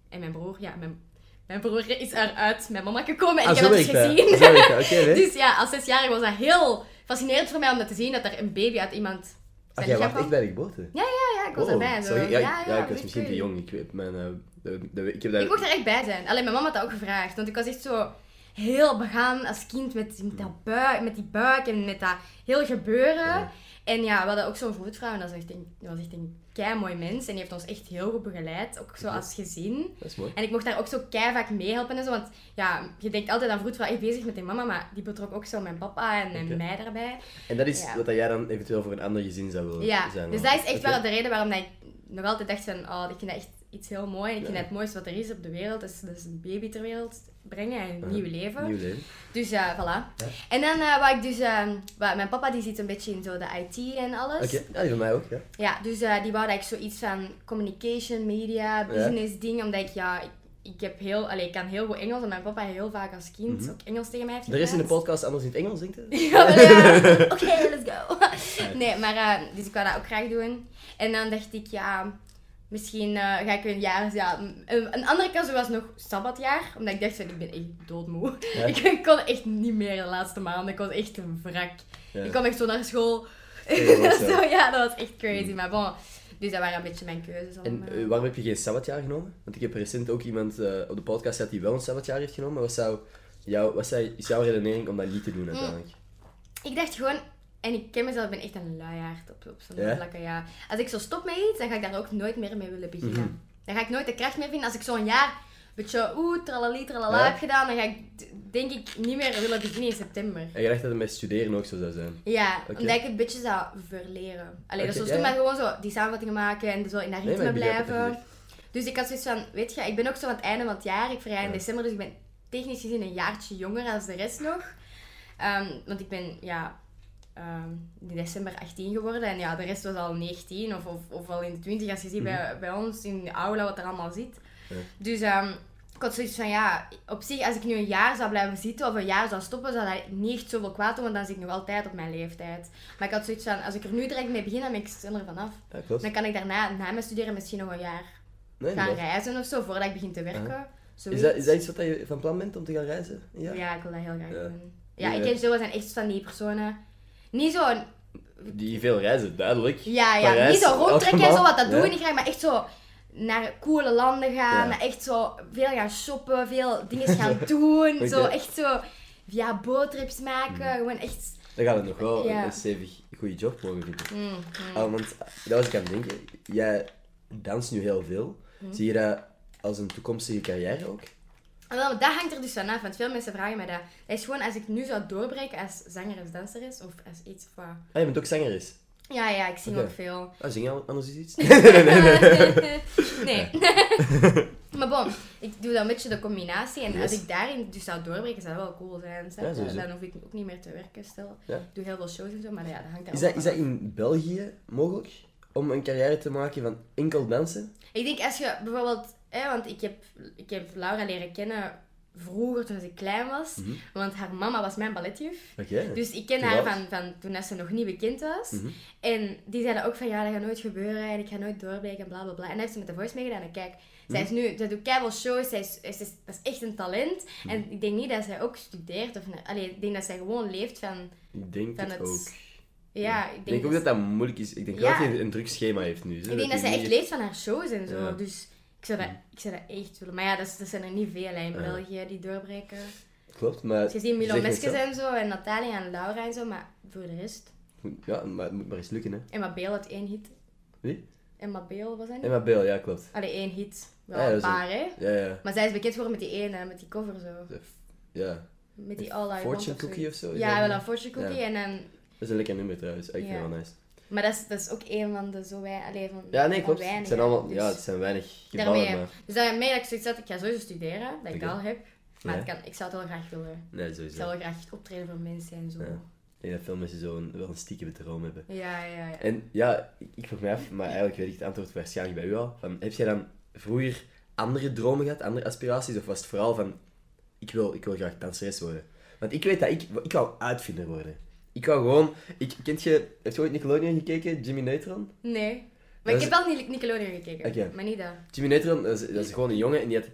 Speaker 2: en mijn broer, ja, mijn, mijn broer is eruit mijn mama gekomen en
Speaker 1: Ah,
Speaker 2: ik heb dat dus
Speaker 1: dat.
Speaker 2: gezien.
Speaker 1: Zo dat. Nee. *laughs*
Speaker 2: Dus ja, als zesjarige was dat heel fascinerend voor mij om dat te zien, dat er een baby uit iemand
Speaker 1: Ach, jij was echt bij de geboorte?
Speaker 2: Ja, ja, ik was
Speaker 1: Oh,
Speaker 2: erbij. Zo.
Speaker 1: sorry. Ja,
Speaker 2: ja,
Speaker 1: ik- ja, ik was misschien te jong. Ik weet mijn... eh, de, de- ik heb dat...
Speaker 2: Ik mocht er echt bij zijn. Alleen mijn mama had dat ook gevraagd. Want ik was echt zo heel begaan als kind met, met, dat buik, met die buik en met dat heel gebeuren.
Speaker 1: Ja.
Speaker 2: En ja, we hadden ook zo'n vroedvrouw en dat was echt een, dat was echt een kei mooi mens. En die heeft ons echt heel goed begeleid, ook zo als gezin.
Speaker 1: Dat is mooi.
Speaker 2: En ik mocht daar ook zo kei vaak meehelpen en zo. Want ja, je denkt altijd aan vroedvrouw echt bezig met die mama, maar die betrok ook zo mijn papa en, en
Speaker 1: Oké.
Speaker 2: mij daarbij.
Speaker 1: En dat is
Speaker 2: Ja.
Speaker 1: wat dat jij dan eventueel voor een ander gezin zou willen
Speaker 2: Ja,
Speaker 1: zijn?
Speaker 2: dus dat is echt wel de reden waarom dat ik nog altijd dacht van, oh, ik vind dat echt iets heel mooi. En ik vind dat het mooiste wat er is op de wereld. Dus, dus een baby ter wereld brengen en een
Speaker 1: Ja.
Speaker 2: nieuw leven.
Speaker 1: Nieuw leven.
Speaker 2: Dus ja, voilà.
Speaker 1: Ja.
Speaker 2: En dan uh, wou ik dus... ehm, mijn papa die zit een beetje in zo de IT en alles.
Speaker 1: Oké, ja, die van mij ook, ja.
Speaker 2: Ja, dus eh, die wou dat ik zoiets van communication, media, business ding. Omdat ik, ja... Ik, heb heel, allee, ik kan heel goed Engels en mijn papa heel vaak als kind
Speaker 1: Mhm.
Speaker 2: ook Engels tegen mij heeft
Speaker 1: De rest in de podcast anders in het Engels, denk je? *laughs*
Speaker 2: Ja, ja. *laughs* Oké, let's go. Nee, maar eh, dus ik wou dat ook graag doen. En dan dacht ik, ja, Misschien eh, ga ik een jaar... Ja, een, een andere kans was nog sabbatjaar. Omdat ik dacht, van, ik ben echt doodmoe.
Speaker 1: Ja. *laughs*
Speaker 2: Ik, kon echt niet meer de laatste maanden. Ik was echt een wrak.
Speaker 1: Ja.
Speaker 2: Ik kwam echt zo naar school.
Speaker 1: Ja, dat *laughs* was zo.
Speaker 2: Ja, dat was echt crazy. Maar bon, dus dat waren een beetje mijn keuzes.
Speaker 1: En
Speaker 2: eh,
Speaker 1: eh, waarom heb je geen sabbatjaar genomen? Want ik heb recent ook iemand op de podcast gehad die wel een sabbatjaar heeft genomen. Wat, zou jouw, wat zou, is jouw redenering om dat niet te doen uiteindelijk?
Speaker 2: Ik dacht gewoon, en ik ken mezelf, ik ben echt een luiaard op, op zo'n
Speaker 1: Ja?
Speaker 2: vlakken, ja. Als ik zo stop met iets, dan ga ik daar ook nooit meer mee willen beginnen.
Speaker 1: Mhm.
Speaker 2: Dan ga ik nooit de kracht meer vinden. Als ik zo'n jaar een beetje oeh, tralali, tralala
Speaker 1: Ja?
Speaker 2: heb gedaan, dan ga ik denk ik niet meer willen beginnen in september.
Speaker 1: En je dacht dat het met studeren ook zo zou zijn?
Speaker 2: Ja,
Speaker 1: Oké.
Speaker 2: omdat ik het een beetje zou verleren. Alleen is
Speaker 1: ja,
Speaker 2: zo
Speaker 1: ja.
Speaker 2: maar gewoon zo die samenvattingen maken en zo in dat ritme blijven. Dus ik had zoiets van, weet je, ik ben ook zo aan het einde van het jaar. Ik verjaar in
Speaker 1: Ja.
Speaker 2: december, dus ik ben technisch gezien een jaartje jonger als de rest nog. Ehm, want ik ben, ja, ehm, in december 18 geworden en ja, de rest was al 19 of, of, of al in de 20 als je ziet bij, bij ons in de aula wat er allemaal zit.
Speaker 1: Ja.
Speaker 2: Dus ehm, ik had zoiets van, ja, op zich, als ik nu een jaar zou blijven zitten of een jaar zou stoppen, zou dat niet echt zoveel kwaad doen, want dan zit ik nog altijd op mijn leeftijd. Maar ik had zoiets van, als ik er nu direct mee begin, dan ben ik sneller vanaf.
Speaker 1: Ja.
Speaker 2: Dan kan ik daarna, na mijn studeren, misschien nog een jaar
Speaker 1: Nee,
Speaker 2: gaan reizen of zo, voordat ik begin te werken.
Speaker 1: Is dat, is dat iets wat je van plan bent om te gaan reizen? Ja.
Speaker 2: Ja, ik wil dat heel graag doen. Ja,
Speaker 1: Ja.
Speaker 2: ik en Joe zijn echt van die personen. Niet zo,
Speaker 1: Die veel reizen, duidelijk.
Speaker 2: ja, ja,
Speaker 1: Parijs,
Speaker 2: niet zo rondtrekken en zo, wat dat doe ik niet graag, maar echt zo naar coole landen gaan,
Speaker 1: Ja.
Speaker 2: echt zo veel gaan shoppen, veel dingen gaan *laughs* doen, zo echt zo, ja, boottrips maken, gewoon echt...
Speaker 1: Dan gaat het nog wel
Speaker 2: Ja.
Speaker 1: een stevig goede job mogen vinden.
Speaker 2: Mm, mm.
Speaker 1: Want dat was ik aan het denken. Jij danst nu heel veel.
Speaker 2: Hm.
Speaker 1: Zie je dat als een toekomstige carrière ook?
Speaker 2: En wel, dat hangt er dus van af, want veel mensen vragen mij dat. Dat is gewoon als ik nu zou doorbreken als zanger of danseres, of als iets wat.
Speaker 1: Ah, je bent ook zangeres.
Speaker 2: Ja, ja, ik zing
Speaker 1: Oké.
Speaker 2: ook veel.
Speaker 1: Ah, zing je anders iets? *laughs*
Speaker 2: nee. *laughs* *laughs* maar bon, ik doe dan een beetje de combinatie. En als ik daarin dus zou doorbreken, zou dat wel cool zijn.
Speaker 1: Ja,
Speaker 2: dan hoef ik ook niet meer te werken, stel.
Speaker 1: Ja.
Speaker 2: Ik doe heel veel shows en zo, maar ja, dat hangt daar
Speaker 1: Is dat, is dat
Speaker 2: vanaf.
Speaker 1: in België mogelijk? Om een carrière te maken van enkel dansen?
Speaker 2: Ik denk als je bijvoorbeeld... Hè, want ik heb, ik heb Laura leren kennen vroeger, toen ik klein was.
Speaker 1: Mhm.
Speaker 2: Want haar mama was mijn balletjuf.
Speaker 1: Oké.
Speaker 2: Dus ik ken haar van, van toen ze nog niet bekend was.
Speaker 1: Mhm.
Speaker 2: En die zeiden ook van ja, dat gaat nooit gebeuren en ik ga nooit doorbreken en bla bla bla. En dan heeft ze met de voice meegedaan en kijk, zij is nu, zij doet keiveel shows, zij is, is, dat is echt een talent. En ik denk niet dat zij ook studeert of, allee, ik denk dat zij gewoon leeft van,
Speaker 1: Ik denk
Speaker 2: van
Speaker 1: het
Speaker 2: het...
Speaker 1: ook.
Speaker 2: Ja, ik
Speaker 1: Ik
Speaker 2: denk,
Speaker 1: denk ook dat dat moeilijk is. Ik denk
Speaker 2: Ja.
Speaker 1: wel dat hij een druk schema heeft nu. zo,
Speaker 2: ik denk dat zij echt
Speaker 1: niet-
Speaker 2: leeft van haar shows en zo.
Speaker 1: Ja.
Speaker 2: Dus zou, dat, ik zou dat echt willen. Maar ja, dat, dat zijn er niet veel hè, in. België die doorbreken.
Speaker 1: Klopt, maar...
Speaker 2: Dus je ziet Milo Meskes en zo, en Natalia en Laura en zo, maar voor de rest.
Speaker 1: Ja, maar het moet maar eens lukken, hè.
Speaker 2: Emma Beel had één hit.
Speaker 1: Wie?
Speaker 2: Emma Beel was dat niet?
Speaker 1: Emma Beel, ja, klopt.
Speaker 2: Allee, één hit. Wel
Speaker 1: Ja,
Speaker 2: een paar, hè?
Speaker 1: Ja, ja.
Speaker 2: Maar zij is bekend geworden met die ene, met die cover zo.
Speaker 1: Ja.
Speaker 2: Met die All I Want
Speaker 1: Fortune
Speaker 2: of
Speaker 1: Cookie of zo?
Speaker 2: Ja, wel een Fortune Cookie. En dan,
Speaker 1: Dat is een lekker nummer trouwens. Het wel nice.
Speaker 2: Maar dat is, dat is ook een van de zo wij, allee, van,
Speaker 1: Ja, nee, klopt.
Speaker 2: weinig,
Speaker 1: Het zijn allemaal...
Speaker 2: Dus
Speaker 1: Ja, het zijn weinig gevallen,
Speaker 2: daarmee,
Speaker 1: maar...
Speaker 2: Dus daarmee dat ik zoiets had, ik ga sowieso studeren, dat ik al heb. Maar
Speaker 1: Ja.
Speaker 2: het kan, ik zou het wel graag willen.
Speaker 1: Nee,
Speaker 2: Ik
Speaker 1: sowieso.
Speaker 2: zou wel graag optreden voor mensen en zo.
Speaker 1: Ja. Ik denk dat veel mensen zo een, wel een stiekem droom hebben.
Speaker 2: Ja, ja, ja.
Speaker 1: En ja, ik, ik vroeg me af, maar eigenlijk weet ik het antwoord waarschijnlijk bij u al. Van, heb jij dan vroeger andere dromen gehad, andere aspiraties? Of was het vooral van, ik wil, ik wil graag danseres worden? Want ik weet dat ik, ik wou uitvinder worden. Ik wou gewoon, ik, kent je, heb je ooit Nickelodeon gekeken, Jimmy Neutron?
Speaker 2: Nee. Maar
Speaker 1: Dat
Speaker 2: ik heb wel niet Nickelodeon gekeken. Maar niet dat.
Speaker 1: Jimmy Neutron, dat is, dat is gewoon een jongen en die had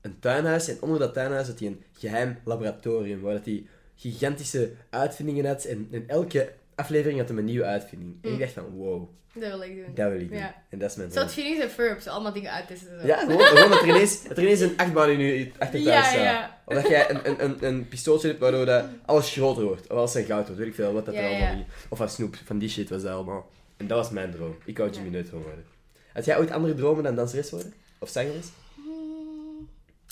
Speaker 1: een tuinhuis. En onder dat tuinhuis had hij een geheim laboratorium, waar dat hij gigantische uitvindingen had. En in elke aflevering had een nieuwe uitvinding. En ik dacht van, wow,
Speaker 2: Dat wil ik doen.
Speaker 1: dat wil ik doen.
Speaker 2: Ja.
Speaker 1: En dat is mijn
Speaker 2: Zo
Speaker 1: droom.
Speaker 2: het Phoenix en Ferb, zo allemaal dingen uittesten. Zo.
Speaker 1: Ja, gewoon, gewoon dat, er ineens, dat er ineens een achtbaan in je achtertuin
Speaker 2: Ja,
Speaker 1: staat.
Speaker 2: ja.
Speaker 1: Of dat jij een, een, een, een pistooltje hebt waardoor dat alles groter wordt. Of alles zijn goud wordt, weet ik veel. Wat dat er allemaal in- Of van snoep, van die shit was dat allemaal. En dat was mijn droom. Ik wou Jimmy Neutron worden. Had jij ooit andere dromen dan danseres worden? Of zangeres?
Speaker 2: Hmm.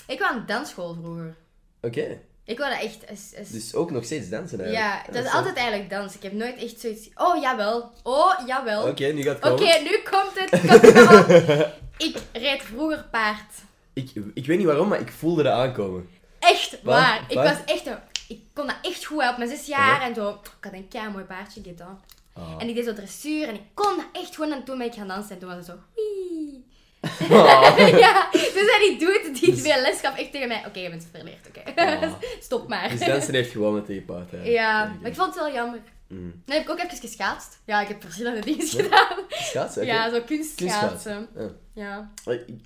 Speaker 2: Ik wou aan dansschool vroeger.
Speaker 1: Oké.
Speaker 2: Ik dat echt... Als, als...
Speaker 1: Dus ook nog steeds dansen eigenlijk.
Speaker 2: ja, dat is altijd eigenlijk dans. Ik heb nooit echt zoiets... Oh, jawel. Oh, jawel.
Speaker 1: Oké,
Speaker 2: Oké,
Speaker 1: nu gaat het komen.
Speaker 2: nu komt het. Komt het allemaal. *laughs* ik reed vroeger paard.
Speaker 1: Ik, ik weet niet waarom, maar ik voelde dat aankomen.
Speaker 2: Echt
Speaker 1: Waar?
Speaker 2: waar. Ik was echt een... Ik kon dat echt goed op mijn zes jaar en zo. Ik had een kei mooi paardje, dit dan.
Speaker 1: Ah.
Speaker 2: En ik deed zo dressuur en ik kon dat echt gewoon. En toen ben ik gaan dansen en toen was het zo... Wee. *laughs* ja, dus hij die doet, die twee les gaf echt tegen mij. Oké, je bent verleerd, oké.
Speaker 1: Ah. *laughs*
Speaker 2: Stop maar.
Speaker 1: Dus dansen heeft gewonnen tegen paard.
Speaker 2: Ja,
Speaker 1: Oké.
Speaker 2: maar ik vond het wel jammer.
Speaker 1: Mm.
Speaker 2: Dan heb ik ook even geschaatst. Ja, ik heb verschillende dingen gedaan.
Speaker 1: Schaatsen?
Speaker 2: Ja, zo kunstschaatsen.
Speaker 1: Ja.
Speaker 2: Ja.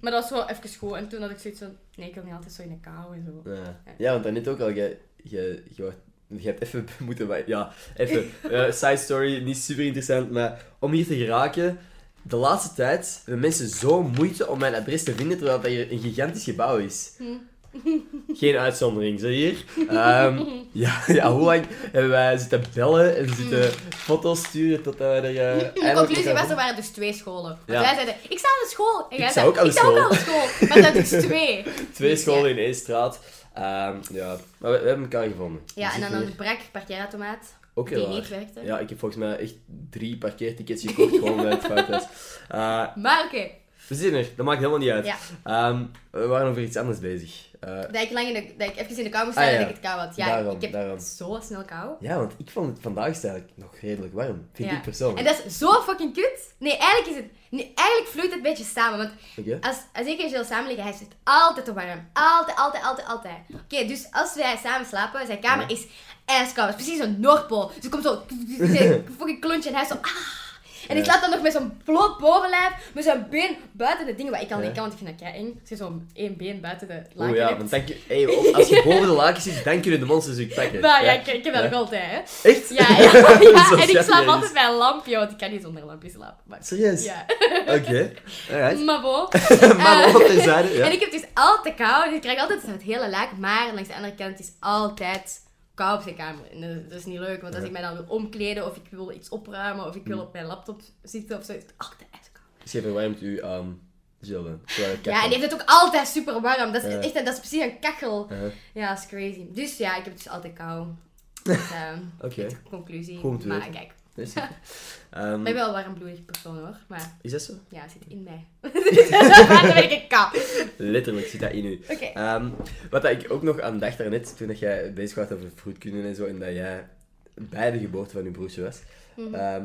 Speaker 1: Maar
Speaker 2: dat was wel even goed. En toen had ik zoiets van... Nee, ik wil niet altijd zo in de kou en zo.
Speaker 1: Ja, ja want daarnet ook al, je, je, je, hebt even *laughs* moeten... Ja, even. eh, side story, niet super interessant, maar om hier te geraken... De laatste tijd hebben mensen zo moeite om mijn adres te vinden, terwijl dat hier een gigantisch gebouw is.
Speaker 2: Hm.
Speaker 1: Geen uitzondering, zo hier. Ehm, ja, *laughs* ja, hoe lang hebben wij zitten bellen en zitten foto's sturen tot wij er uh,
Speaker 2: De
Speaker 1: eindelijk
Speaker 2: conclusie
Speaker 1: gaan
Speaker 2: was, er waren dus twee scholen. Want
Speaker 1: Ja.
Speaker 2: wij zeiden, ik sta aan de school. En
Speaker 1: Ik
Speaker 2: jij
Speaker 1: sta
Speaker 2: zei,
Speaker 1: ook aan de
Speaker 2: ik sta ook
Speaker 1: school.
Speaker 2: aan de school. Maar dat is dus twee. *laughs*
Speaker 1: Twee
Speaker 2: Dus
Speaker 1: scholen in één straat. Ehm, ja, maar we, we hebben elkaar gevonden.
Speaker 2: Ja,
Speaker 1: We
Speaker 2: en dan een brak parkeerautomaat.
Speaker 1: Ook heel
Speaker 2: die
Speaker 1: raar.
Speaker 2: niet werkte.
Speaker 1: Ja, ik heb volgens mij echt drie parkeertickets gekocht gewoon bij het *laughs* fouthuis. Eh,
Speaker 2: Maar oké,
Speaker 1: we zitten er, dat maakt helemaal niet uit.
Speaker 2: Ja.
Speaker 1: Ehm, we waren over iets anders bezig. Eh,
Speaker 2: dat ik, lang in de, dat ik even in de kou moest
Speaker 1: Ah,
Speaker 2: staan
Speaker 1: ja.
Speaker 2: en dat ik het kou had. Ja,
Speaker 1: Daarom,
Speaker 2: ik heb
Speaker 1: daarom.
Speaker 2: zo snel kou.
Speaker 1: ja, want ik vond het vandaag eigenlijk nog redelijk warm. Vind
Speaker 2: Ja.
Speaker 1: ik persoonlijk.
Speaker 2: En dat is zo fucking kut. Nee, eigenlijk is het... Nee, eigenlijk vloeit het een beetje samen. Want als, als ik en Jill samen liggen, hij is het altijd te warm. Altijd, altijd, altijd, altijd. Oké, dus als wij samen slapen, zijn kamer
Speaker 1: Ja.
Speaker 2: is ijskoud. Het is precies zo'n Noordpool. Dus er komt zo... *laughs* fucking klontje en hij is zo... Ah. En ik
Speaker 1: Ja.
Speaker 2: slaap dan nog met zo'n bloot bovenlijf, met zijn been buiten de dingen. Wat ik
Speaker 1: Ja.
Speaker 2: niet kan, want ik vind dat kei eng. Als je zo'n één been buiten de laken
Speaker 1: Oeh ja,
Speaker 2: hebt.
Speaker 1: want dan, hey, op- als je boven de laken zit, dan kunnen de monsters je pakken.
Speaker 2: Nou, ja, ik, ik heb dat nog altijd, hè.
Speaker 1: Echt?
Speaker 2: Ja, *laughs* en ik slaap altijd bij een lampje, want ik kan niet zonder lampje slapen. Maar,
Speaker 1: Serieus?
Speaker 2: ja.
Speaker 1: Oké. Alright.
Speaker 2: Maar bon. *laughs*
Speaker 1: maar
Speaker 2: Eh,
Speaker 1: wat terzijde, ja.
Speaker 2: En ik heb dus altijd kou. Dus ik krijg altijd het hele laak. Maar langs de andere kant is altijd kou op zijn kamer. En dat, is niet leuk. Want als
Speaker 1: Ja.
Speaker 2: ik mij dan wil omkleden. Of ik wil iets opruimen. Of ik wil op mijn laptop zitten of zo. Is het altijd ijskoud.
Speaker 1: Dus je verwarmt u aan Jill
Speaker 2: Ja, en die heeft het ook altijd super warm. Dat is
Speaker 1: Ja.
Speaker 2: echt dat is precies een kachel.
Speaker 1: Uh-huh.
Speaker 2: Ja, dat is crazy. Dus ja, ik heb dus altijd kou. *laughs* Dus, ehm,
Speaker 1: Oké.
Speaker 2: conclusie.
Speaker 1: Goed
Speaker 2: maar kijk,
Speaker 1: Super. *laughs* Ehm,
Speaker 2: ik ben wel een warmbloedig persoon hoor. Maar
Speaker 1: is dat zo?
Speaker 2: ja, het zit in mij. dan ben ik kou.
Speaker 1: Letterlijk zit dat in u. Ehm, wat ik ook nog aan dacht daarnet, toen dat jij bezig was over vroedkunde en zo, en dat jij bij de geboorte van je broertje was.
Speaker 2: Mhm.
Speaker 1: Ehm,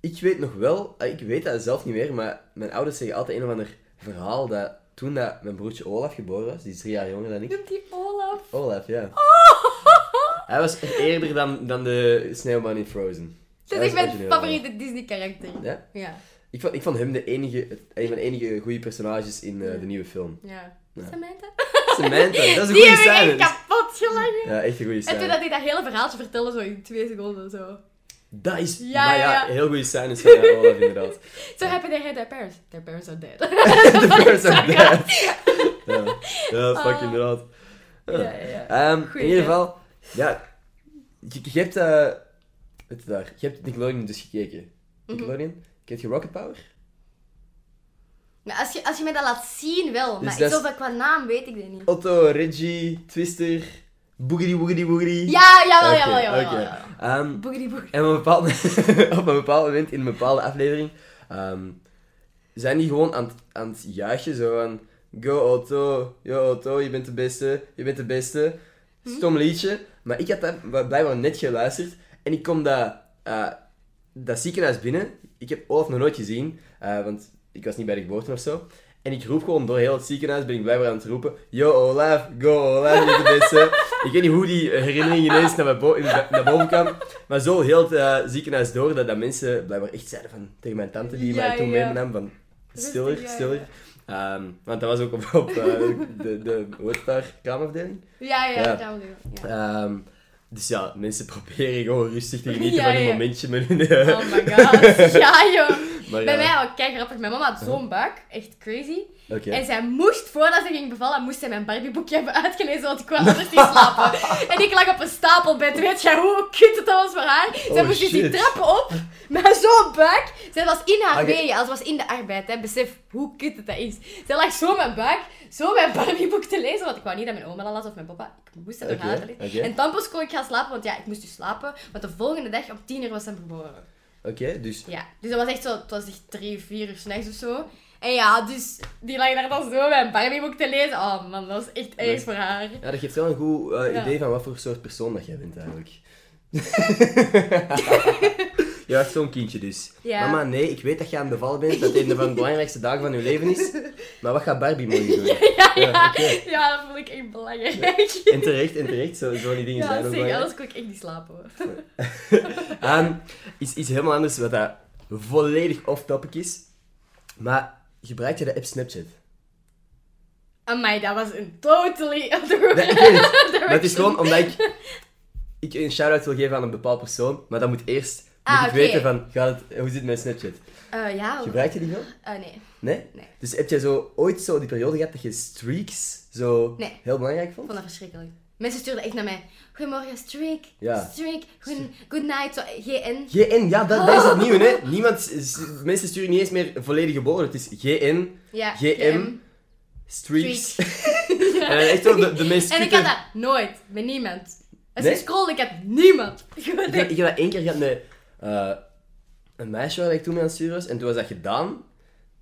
Speaker 1: ik weet nog wel, eh, ik weet dat zelf niet meer, maar mijn ouders zeggen altijd een of ander verhaal dat toen dat mijn broertje Olaf geboren was, die is drie jaar jonger dan ik.
Speaker 2: Noemt die Olaf?
Speaker 1: Olaf, ja. *laughs* Hij was eerder dan, dan de sneeuwman in Frozen. Hij
Speaker 2: is
Speaker 1: was
Speaker 2: mijn
Speaker 1: origineel.
Speaker 2: favoriete Disney karakter.
Speaker 1: Ja?
Speaker 2: Ja.
Speaker 1: Ik vond, ik vond hem de enige, een van de enige goede personages in eh, de nieuwe film.
Speaker 2: Ja.
Speaker 1: Ja.
Speaker 2: Samantha? *laughs*
Speaker 1: Samantha, dat is een
Speaker 2: Die
Speaker 1: goede
Speaker 2: heb ik
Speaker 1: scène.
Speaker 2: echt kapot gelachen.
Speaker 1: Ja, echt een goede
Speaker 2: En toen dat hij dat hele verhaaltje vertelde, zo in twee seconden zo.
Speaker 1: Dat is,
Speaker 2: Ja,
Speaker 1: maar ja,
Speaker 2: ja, ja.
Speaker 1: heel goede scènes van eh, Olaf inderdaad.
Speaker 2: So happy they had their parents. Their parents are dead. *laughs*
Speaker 1: The person *laughs*
Speaker 2: Sorry.
Speaker 1: dead. Ja, ja fuck
Speaker 2: Ah.
Speaker 1: inderdaad.
Speaker 2: ja, ja, ja.
Speaker 1: Ehm, in ieder geval, ja, je, je hebt, eh, is daar, je hebt Nickelodeon dus gekeken.
Speaker 2: Mhm.
Speaker 1: Nickelodeon, kent je Rocket Power?
Speaker 2: Maar als je, als je mij dat laat zien, wel.
Speaker 1: Dus
Speaker 2: maar zo qua naam weet ik dat niet.
Speaker 1: Otto, Reggie, Twister, Boogity Woogity Woogity.
Speaker 2: Ja, jawel, jawel, jawel,
Speaker 1: oké.
Speaker 2: jawel. Boogity boogity.
Speaker 1: En op een bepaald, *laughs* op een bepaald moment, in een bepaalde aflevering, ehm, zijn die gewoon aan, het- aan het juichen, zo van... Go Otto, yo Otto, je bent de beste, je bent de beste. Stom liedje. Maar ik had dat blijkbaar net geluisterd. En ik kom dat, eh, dat ziekenhuis binnen. Ik heb Olaf nog nooit gezien, eh, want ik was niet bij de geboorte of zo. En ik roep gewoon door heel het ziekenhuis, ben ik blijkbaar aan het roepen. Yo Olaf, go Olaf, je bent de beste. ik weet niet hoe die herinnering ineens naar, bo- boven kwam. Maar zo heel het eh, ziekenhuis door, dat, dat mensen blijkbaar echt zeiden van, tegen mijn tante die
Speaker 2: Ja,
Speaker 1: mij toen
Speaker 2: ja.
Speaker 1: meenam van... Stiller, stiller. Ehm, want dat was ook op, op de, de, daar, kraamafdeling.
Speaker 2: Ja, ja,
Speaker 1: Ja.
Speaker 2: Ja.
Speaker 1: Ehm, dus ja, mensen proberen gewoon rustig te genieten
Speaker 2: Ja,
Speaker 1: van een momentje met hun... eh,
Speaker 2: Oh my god. Ja, joh.
Speaker 1: Maar
Speaker 2: Bij mij ook, kijk grappig. Mijn mama had zo'n buik. Echt crazy. En zij moest, voordat ze ging bevallen, moest zij mijn Barbieboekje hebben uitgelezen, want ik wou anders niet slapen. *laughs* en ik lag op een stapelbed. Weet jij hoe kut het was voor haar? Zij
Speaker 1: Oh,
Speaker 2: moest dus die trappen op, met zo'n buik. Zij was in haar
Speaker 1: Oké.
Speaker 2: weeën, als was in de arbeid. Hè. Besef hoe kut het dat is. Zij lag zo mijn buik, zo mijn Barbieboek te lezen, want ik wou niet dat mijn oma dat las of mijn papa. Ik moest dat
Speaker 1: oké.
Speaker 2: En tampons kon ik gaan slapen, want ja, ik moest dus slapen. Want de volgende dag om tien uur was hij geboren.
Speaker 1: Oké, dus...
Speaker 2: Ja, dus dat was echt zo, het was echt drie, vier uur s'nachts of zo. En ja, dus die lag daar dan zo mijn Barbieboek te lezen. Oh man, dat was echt erg voor haar.
Speaker 1: Ja, dat geeft wel een goed eh,
Speaker 2: Ja.
Speaker 1: idee van wat voor soort persoon dat jij bent eigenlijk. *laughs* *laughs* Je was zo'n kindje dus.
Speaker 2: Ja.
Speaker 1: Mama, nee, ik weet dat je aan het bevallen bent, dat het een van de belangrijkste dagen van je leven is. Maar wat gaat Barbie morgen doen? *laughs*
Speaker 2: Ja, ja.
Speaker 1: Ja, oké.
Speaker 2: Ja, dat vond ik echt belangrijk.
Speaker 1: En terecht, en terecht, zo, zo die dingen zijn
Speaker 2: Ja,
Speaker 1: ook
Speaker 2: zeg,
Speaker 1: belangrijk.
Speaker 2: anders kon ik echt niet slapen. hoor.
Speaker 1: Ehm, *laughs* iets, iets helemaal anders, wat dat volledig off-topic is. Maar gebruik je de app Snapchat?
Speaker 2: Amai, dat was een totally other
Speaker 1: Nee. *laughs* Maar het is gewoon omdat ik, ik een shout-out wil geven aan een bepaald persoon, maar dat moet eerst
Speaker 2: Ah,
Speaker 1: moet ik
Speaker 2: oké.
Speaker 1: weten van, gaat het, hoe zit met Snapchat?
Speaker 2: Eh, ja.
Speaker 1: Gebruik je die wel?
Speaker 2: Eh, nee.
Speaker 1: Nee?
Speaker 2: Nee.
Speaker 1: Dus heb jij zo ooit zo die periode gehad dat je streaks zo
Speaker 2: Nee.
Speaker 1: heel belangrijk
Speaker 2: Ik
Speaker 1: vond?
Speaker 2: vond dat verschrikkelijk. Mensen stuurden echt naar mij. Goedemorgen, Streak.
Speaker 1: Ja.
Speaker 2: Streak. Good, good night. Zo, GN.
Speaker 1: GN, ja, dat, dat is het *laughs* nieuwe, hè? Niemand, mensen sturen niet eens meer volledige woorden. Het is GN,
Speaker 2: Ja.
Speaker 1: GM, streaks. *laughs* en echt zo de, de meest *laughs*
Speaker 2: En ik had dat nooit. Met niemand. Als
Speaker 1: Nee?
Speaker 2: ik scroll, ik had niemand.
Speaker 1: Ik heb, ik heb dat één keer gehad met eh, een meisje waar ik toen mee aan het sturen was. En toen was dat gedaan.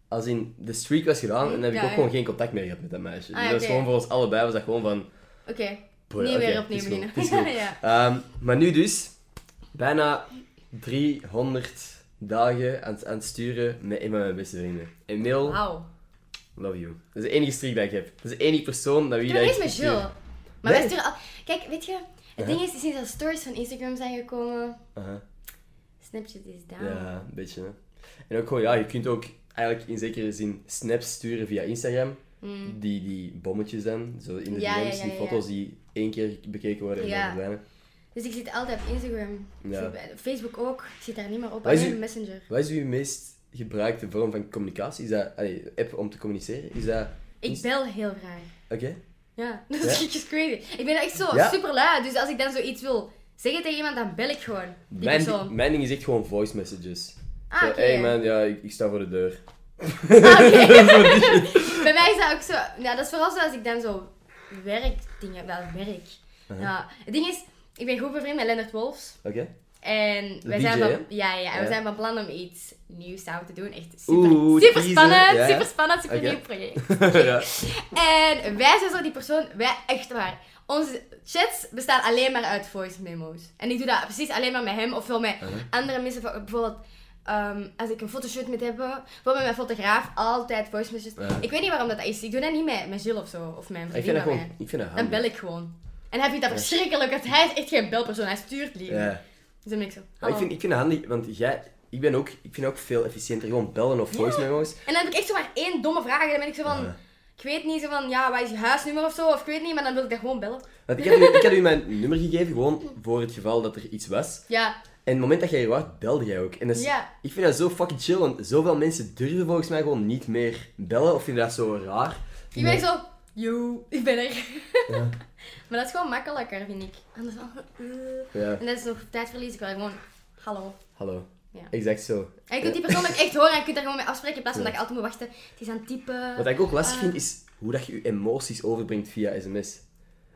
Speaker 1: Als in, de streak was gedaan. En dan heb ik
Speaker 2: Ja,
Speaker 1: ook gewoon geen contact meer gehad met dat meisje.
Speaker 2: Ah,
Speaker 1: dus dat was gewoon voor ons allebei was dat gewoon van...
Speaker 2: Oké.
Speaker 1: Boy,
Speaker 2: Niet
Speaker 1: oké,
Speaker 2: weer opnieuw beginnen. *laughs*
Speaker 1: Ehm, maar nu dus, bijna 300 dagen aan, het- aan het sturen met een van mijn beste vrienden. Emil,
Speaker 2: Wauw.
Speaker 1: love you. Dat is de enige streak dat ik heb. Dat is de enige persoon naar wie
Speaker 2: Ik
Speaker 1: dat ik
Speaker 2: met. Jill. Maar
Speaker 1: Nee.
Speaker 2: wij sturen al... Kijk, weet je... Het
Speaker 1: Uh-huh.
Speaker 2: ding is, sinds dat stories van Instagram zijn gekomen...
Speaker 1: Aha.
Speaker 2: Snapchat is down.
Speaker 1: Ja, een beetje. Hè. En ook gewoon, ja, je kunt ook eigenlijk in zekere zin snaps sturen via Instagram. Die, die bommetjes dan, zo in de
Speaker 2: Mm. Ja, ja,
Speaker 1: DM's,
Speaker 2: ja,
Speaker 1: die
Speaker 2: ja.
Speaker 1: foto's die één keer bekeken worden en
Speaker 2: Ja.
Speaker 1: dan verdwijnen.
Speaker 2: Dus ik zit altijd op Instagram.
Speaker 1: Ja.
Speaker 2: Zit- Facebook ook. Ik zit daar niet meer op.
Speaker 1: Wat
Speaker 2: Alleen Messenger.
Speaker 1: Wat is uw meest gebruikte vorm van communicatie? Is dat, allee, app om te communiceren? Is dat...
Speaker 2: Ik bel heel graag.
Speaker 1: Oké.
Speaker 2: Ja, *laughs* dat
Speaker 1: Ja?
Speaker 2: is just *laughs* crazy. Ik ben echt zo
Speaker 1: Ja?
Speaker 2: super lui. Dus als ik dan zoiets wil zeggen tegen iemand, dan bel ik gewoon die
Speaker 1: Mijn,
Speaker 2: persoon.
Speaker 1: mijn ding is echt gewoon voice messages.
Speaker 2: Ah, oké.
Speaker 1: hey man, ja, ik, ik sta voor de deur.
Speaker 2: Ah. *laughs* *laughs* Bij mij is dat ook zo. Ja, dat is vooral zo als ik dan zo werkdingen, wel werk. Ja, het ding is, ik ben goed bevriend met Leonard Wolfs.
Speaker 1: Oké?
Speaker 2: En wij
Speaker 1: DJ,
Speaker 2: zijn van, ja, ja, en we zijn van plan om iets nieuws samen te doen. Echt super,
Speaker 1: Oeh,
Speaker 2: super spannend,
Speaker 1: ja.
Speaker 2: super spannend, super nieuw project. *laughs*
Speaker 1: ja.
Speaker 2: En wij zijn zo die persoon, wij echt waar. Onze chats bestaan alleen maar uit voice memos. En ik doe dat precies alleen maar met hem of wel met
Speaker 1: Uh-huh.
Speaker 2: andere mensen. Bijvoorbeeld, ehm, als ik een fotoshoot moet hebben, bijvoorbeeld met mijn fotograaf, altijd voice messages.
Speaker 1: Ja.
Speaker 2: Ik weet niet waarom dat is. Ik doe dat niet met, met Jill of zo, of mijn
Speaker 1: Ik
Speaker 2: vriendin
Speaker 1: vind dat gewoon... Ik vind dat
Speaker 2: Dan bel ik gewoon. En hij vindt dat verschrikkelijk, want hij is echt geen belpersoon, hij stuurt liever.
Speaker 1: Ja.
Speaker 2: Dus dan ben ik zo,
Speaker 1: ik vind, ik vind het handig, want jij... Ik ben ook... Ik vind ook veel efficiënter gewoon bellen of voice memos.
Speaker 2: En dan heb ik echt zo maar één domme vraag en dan ben ik zo van... Ik weet niet, zo van, ja, wat is je huisnummer of zo, of ik weet niet, maar dan wil ik dat gewoon bellen.
Speaker 1: Want ik had, u, ik had u mijn nummer gegeven, gewoon voor het geval dat er iets was.
Speaker 2: Ja,
Speaker 1: En het moment dat jij er was, belde jij ook. En dat is,
Speaker 2: Ja.
Speaker 1: ik vind dat zo fucking chill, want zoveel mensen durven volgens mij gewoon niet meer bellen, of vinden dat zo raar.
Speaker 2: ik ben zo, yo, ik ben er.
Speaker 1: Ja. *laughs*
Speaker 2: maar dat is gewoon makkelijker, vind ik. Anders dan, eh.
Speaker 1: Ja,
Speaker 2: En dat is nog tijdverlies, ik wil gewoon, hallo.
Speaker 1: hallo.
Speaker 2: Ja.
Speaker 1: Exact zo.
Speaker 2: En je kunt die persoon ook echt horen en je kunt daar gewoon mee afspreken in plaats van dat je altijd moet wachten. Het is aan het typen.
Speaker 1: Wat ik ook lastig
Speaker 2: Ah.
Speaker 1: vind, is hoe dat je je emoties overbrengt via sms.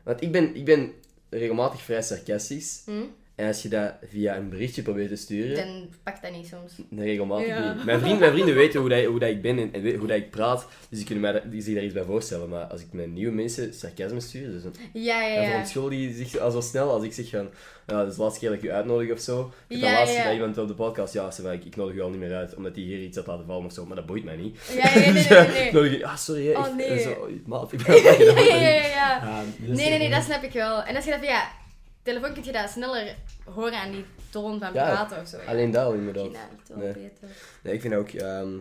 Speaker 1: Want ik ben, ik ben regelmatig vrij sarcastisch.
Speaker 2: Hm?
Speaker 1: En als je dat via een berichtje probeert te sturen,
Speaker 2: Dan pakt dat niet soms.
Speaker 1: nee, regelmatig
Speaker 2: Ja.
Speaker 1: niet. Mijn, vriend, mijn vrienden weten hoe, dat, hoe dat ik ben en, hoe dat ik praat, dus die kunnen mij die zich daar iets bij voorstellen. Maar als ik met nieuwe mensen sarcasme stuur, dus dan,
Speaker 2: Ja, ja,
Speaker 1: dan
Speaker 2: ja.
Speaker 1: verontschuldigen die zich al zo snel als ik zeg van, ja, dat is de laatste keer dat ik u uitnodig of zo. Ik
Speaker 2: Ja,
Speaker 1: dan laatst
Speaker 2: ja, ja.
Speaker 1: bij iemand op de podcast, ja, ze van, ik, ik nodig u al niet meer uit, omdat hij hier iets had laten vallen of zo, maar dat boeit mij niet.
Speaker 2: Ja, nee, *laughs* nee,
Speaker 1: Dus,
Speaker 2: nee,
Speaker 1: eh,
Speaker 2: nee.
Speaker 1: nodig je, ah, sorry,
Speaker 2: Oh,
Speaker 1: ik-
Speaker 2: nee.
Speaker 1: Zo, maat, ik *laughs* ben dat
Speaker 2: Ja, ja, ja, ja.
Speaker 1: Ja, dus,
Speaker 2: Nee, nee, nee, dat snap ik wel. En als je dat via telefoon kun je dat sneller horen aan die toon van
Speaker 1: Ja,
Speaker 2: praten of zo. Ja.
Speaker 1: Alleen dat al, inderdaad. Nee.
Speaker 2: beter.
Speaker 1: Nee, ik vind ook... ehm,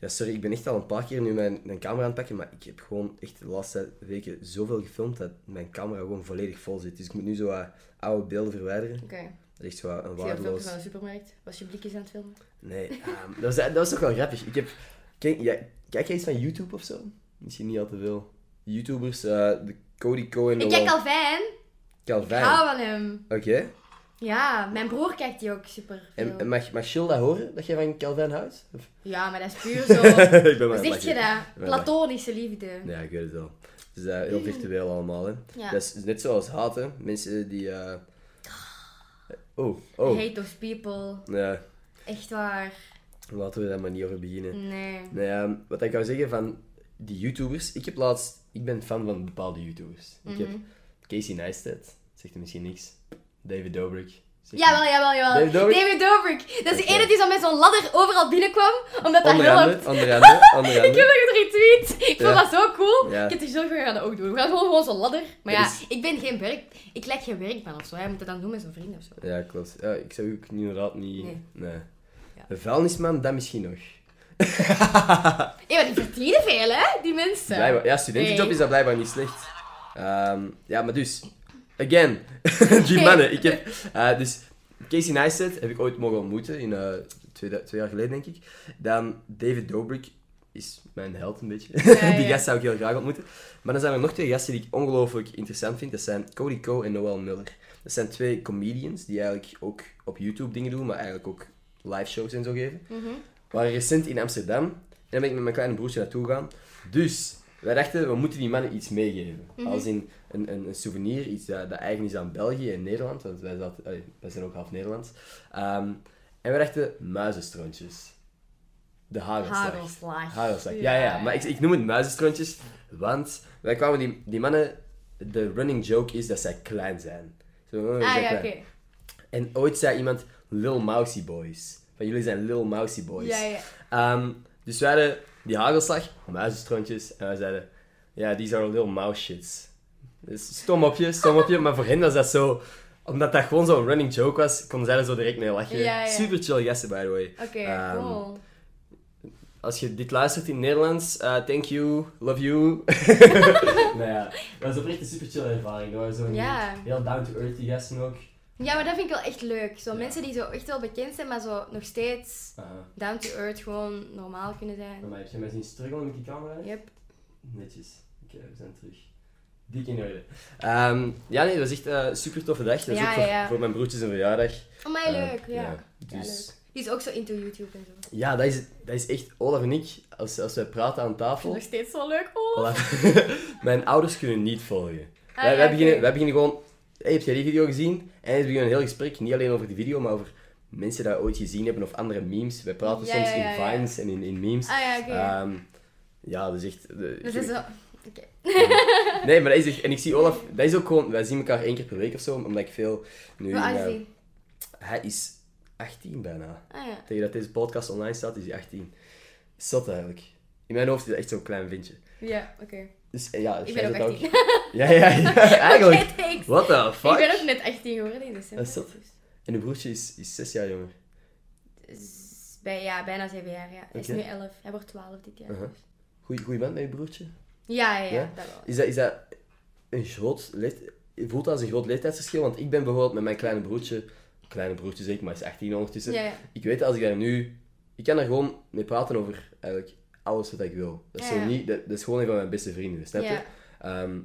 Speaker 1: ja, sorry, ik ben echt al een paar keer nu mijn, mijn camera aan het pakken, maar ik heb gewoon echt de laatste weken zoveel gefilmd dat mijn camera gewoon volledig vol zit. Dus ik moet nu zo oude beelden verwijderen.
Speaker 2: Oké.
Speaker 1: Dat is echt zo een waardeloos...
Speaker 2: van de supermarkt. Was je blikjes aan het filmen?
Speaker 1: Nee, ehm, dat, was, dat was toch wel grappig. Ik heb... Kijk, ja, kijk jij iets van YouTube of zo? Misschien niet al te veel. YouTubers, eh, de Cody Cohen...
Speaker 2: Ik kijk
Speaker 1: Lon-
Speaker 2: Calvin. Ik hou van hem.
Speaker 1: Oké.
Speaker 2: Ja, mijn broer kijkt die ook super veel.
Speaker 1: En, en mag, mag Jill dat horen, dat jij van Calvin houdt? Of-
Speaker 2: Ja, maar dat is puur zo... *laughs*
Speaker 1: ik ben maar
Speaker 2: zeg je dat? Platonische liefde.
Speaker 1: Ja, ik weet het wel. Het is eh, heel virtueel allemaal, hè.
Speaker 2: Ja.
Speaker 1: Dat is net zoals haten. Mensen die... eh, Oh, oh.
Speaker 2: Hate those people.
Speaker 1: Ja,
Speaker 2: Echt waar.
Speaker 1: laten we daar maar niet over beginnen.
Speaker 2: Nee.
Speaker 1: Nee, ehm, wat ik wou zeggen van die YouTubers. Ik heb laatst... Ik ben fan van bepaalde YouTubers. Ik heb
Speaker 2: Mhm.
Speaker 1: Casey Neistat. Zegt er misschien niks. David Dobrik.
Speaker 2: Jawel, jawel, jawel.
Speaker 1: David Dobrik?
Speaker 2: David Dobrik. Dat is de ene die zo met zo'n ladder overal binnenkwam, omdat dat
Speaker 1: Onder
Speaker 2: helpt.
Speaker 1: andere, onder andere, onder *laughs*
Speaker 2: Ik heb
Speaker 1: andere.
Speaker 2: dat retweet. Ik vond
Speaker 1: Ja.
Speaker 2: dat zo cool.
Speaker 1: Ja.
Speaker 2: Ik heb die zo gaan ook doen. We gaan gewoon, gewoon zo'n ladder. Maar ja,
Speaker 1: is-
Speaker 2: ik ben geen werk... Ik lijk geen werkman of zo. Hij moet dat dan doen met zijn vrienden of zo.
Speaker 1: Ja, klopt. Ja, ik zou ook inderdaad niet...
Speaker 2: Nee.
Speaker 1: Nee.
Speaker 2: Ja.
Speaker 1: Een vuilnisman, dat misschien nog. *laughs*
Speaker 2: Maar die verdienen veel, hè? Die mensen.
Speaker 1: Blijkbaar, ja, studentenjob
Speaker 2: Nee.
Speaker 1: is dat blijkbaar niet slecht. Ehm, ja, maar dus... Again. *laughs* die mannen. Ik heb... eh, dus Casey Neistat heb ik ooit mogen ontmoeten. In, eh, twee, twee jaar geleden, denk ik. Dan David Dobrik is mijn held een beetje.
Speaker 2: Ja, *laughs*
Speaker 1: die gast zou ik heel graag ontmoeten. Maar dan zijn er nog twee gasten die ik ongelooflijk interessant vind. Dat zijn Cody Ko en Noel Miller. Dat zijn twee comedians die eigenlijk ook op YouTube dingen doen, maar eigenlijk ook live shows en zo geven. We waren recent in Amsterdam en dan ben ik met mijn kleine broertje naartoe gegaan. Dus wij dachten, we moeten die mannen iets meegeven.
Speaker 2: Mhm.
Speaker 1: Als in een, een, een souvenir, iets dat, dat eigen is aan België en Nederland, want wij, zaten, allee, wij zijn ook half Nederlands. Ehm, en we dachten, muizenstrontjes. De hagelslag.
Speaker 2: Hagelslag.
Speaker 1: Hagelslag. Ja, ja, maar ik, ik noem het muizenstrontjes, want wij kwamen die, die mannen, de running joke is dat zij klein zijn. Zo, oh,
Speaker 2: Ah, ja, oké.
Speaker 1: En ooit zei iemand, Lil Mousy Boys. Van jullie zijn Lil Mousy Boys.
Speaker 2: Ja, ja.
Speaker 1: Ehm, dus wij hadden die hagelslag, muizenstrontjes, en wij zeiden, ja, these are little mouse shits. Dus stom opje, stom opje, maar voor hen was dat zo, omdat dat gewoon zo'n running joke was, konden zij er zo direct mee lachen.
Speaker 2: Ja, ja.
Speaker 1: Super chill gasten, by the way.
Speaker 2: Oké,
Speaker 1: Ehm,
Speaker 2: cool.
Speaker 1: Als je dit luistert in het Nederlands, eh, thank you, love you. *laughs* *laughs* nou ja, dat was oprecht een super chill ervaring. Dat waren zo
Speaker 2: Ja.
Speaker 1: heel down-to-earth die gasten ook.
Speaker 2: Ja, maar dat vind ik wel echt leuk. Zo
Speaker 1: Ja.
Speaker 2: mensen die zo echt wel bekend zijn, maar zo nog steeds down to earth gewoon normaal kunnen zijn.
Speaker 1: Maar heb je mij zien struggelen met die camera?
Speaker 2: Yep.
Speaker 1: Netjes. Oké, we zijn terug. Dik in orde. Ehm, ja, nee, dat was echt een super toffe dag. Dat is
Speaker 2: Ja,
Speaker 1: ook voor,
Speaker 2: ja, ja.
Speaker 1: voor mijn broertje zijn verjaardag.
Speaker 2: Oh, mij
Speaker 1: Eh,
Speaker 2: leuk, ja.
Speaker 1: ja,
Speaker 2: Ja,
Speaker 1: dus-
Speaker 2: leuk. Die is ook zo into YouTube en zo.
Speaker 1: Ja, dat is, dat is echt... Olaf en ik, als, als wij praten aan tafel...
Speaker 2: Nog steeds zo leuk.
Speaker 1: Olaf, *laughs* mijn ouders kunnen niet volgen.
Speaker 2: Ah,
Speaker 1: wij, wij, beginnen, wij beginnen gewoon... Hey, heb jij die video gezien? En we beginnen een heel gesprek, niet alleen over die video, maar over mensen die we ooit gezien hebben of andere memes. Wij praten
Speaker 2: Ja,
Speaker 1: soms
Speaker 2: ja, ja,
Speaker 1: in vines en in, in memes.
Speaker 2: Ah ja, oké.
Speaker 1: Ehm, ja, dat is echt...
Speaker 2: dus dat is zo... Oké.
Speaker 1: Nee, maar dat is echt... En ik zie Olaf... Dat is ook gewoon... Wij zien elkaar één keer per week of zo, omdat ik veel... Nu
Speaker 2: Hoe oud is
Speaker 1: eh? Hij is 18 bijna.
Speaker 2: Ah ja.
Speaker 1: Tegen dat deze podcast online staat, is hij 18. Zot eigenlijk. In mijn hoofd is hij echt zo'n klein ventje.
Speaker 2: Ja, oké.
Speaker 1: Dus eh, ja,
Speaker 2: Ik ben ook
Speaker 1: zit
Speaker 2: 18. *laughs*
Speaker 1: Ja, ja, ja. *laughs* Eigenlijk.
Speaker 2: Thanks.
Speaker 1: What the fuck?
Speaker 2: Ik ben ook net 18 geworden in december.
Speaker 1: Dat is zot. En uw broertje is, is 6 jaar jonger.
Speaker 2: Dus bij, ja, bijna 7 jaar, ja. Hij is nu 11. Hij wordt 12 dit jaar.
Speaker 1: Uh-huh. Goeie, goeie band met je broertje?
Speaker 2: Ja, ja, ja,
Speaker 1: Ja?
Speaker 2: dat wel.
Speaker 1: Is dat, is dat een groot leeft... Voelt dat als een groot leeftijdsverschil? Want ik ben bijvoorbeeld met mijn kleine broertje... Kleine broertje zeker, maar hij is 18 ondertussen.
Speaker 2: Ja, ja.
Speaker 1: Ik weet als ik daar nu... Ik kan daar gewoon mee praten over eigenlijk alles wat ik wil. Dat is, zo niet, dat, dat is gewoon een van mijn beste vrienden, snap je? Ehm,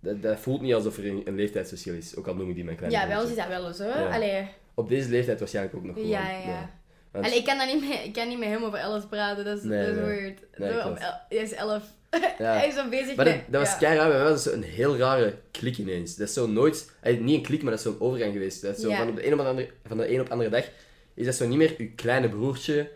Speaker 1: dat, dat voelt niet alsof er een, een leeftijdsverschil is, ook al noem ik die mijn kleine
Speaker 2: Ja,
Speaker 1: broertje.
Speaker 2: is dat wel.
Speaker 1: Ja.
Speaker 2: Allee,
Speaker 1: Op deze leeftijd waarschijnlijk ook nog gewoon.
Speaker 2: ja, ja.
Speaker 1: Want-
Speaker 2: Allee, ik kan, dat niet mee, ik kan niet met hem over alles praten, dat is,
Speaker 1: Nee,
Speaker 2: dat is
Speaker 1: nee.
Speaker 2: weird.
Speaker 1: Nee,
Speaker 2: Zo,
Speaker 1: klopt.
Speaker 2: op el- hij is 11. *laughs*
Speaker 1: Ja.
Speaker 2: hij is zo bezig
Speaker 1: Maar
Speaker 2: met...
Speaker 1: dat, was
Speaker 2: ja.
Speaker 1: bij mij was zo een heel rare klik ineens. Dat is zo nooit, niet een klik, maar dat is zo'n overgang geweest. Dat is zo
Speaker 2: Ja.
Speaker 1: van, op de een op de andere, van de een op de andere dag is dat zo niet meer uw kleine broertje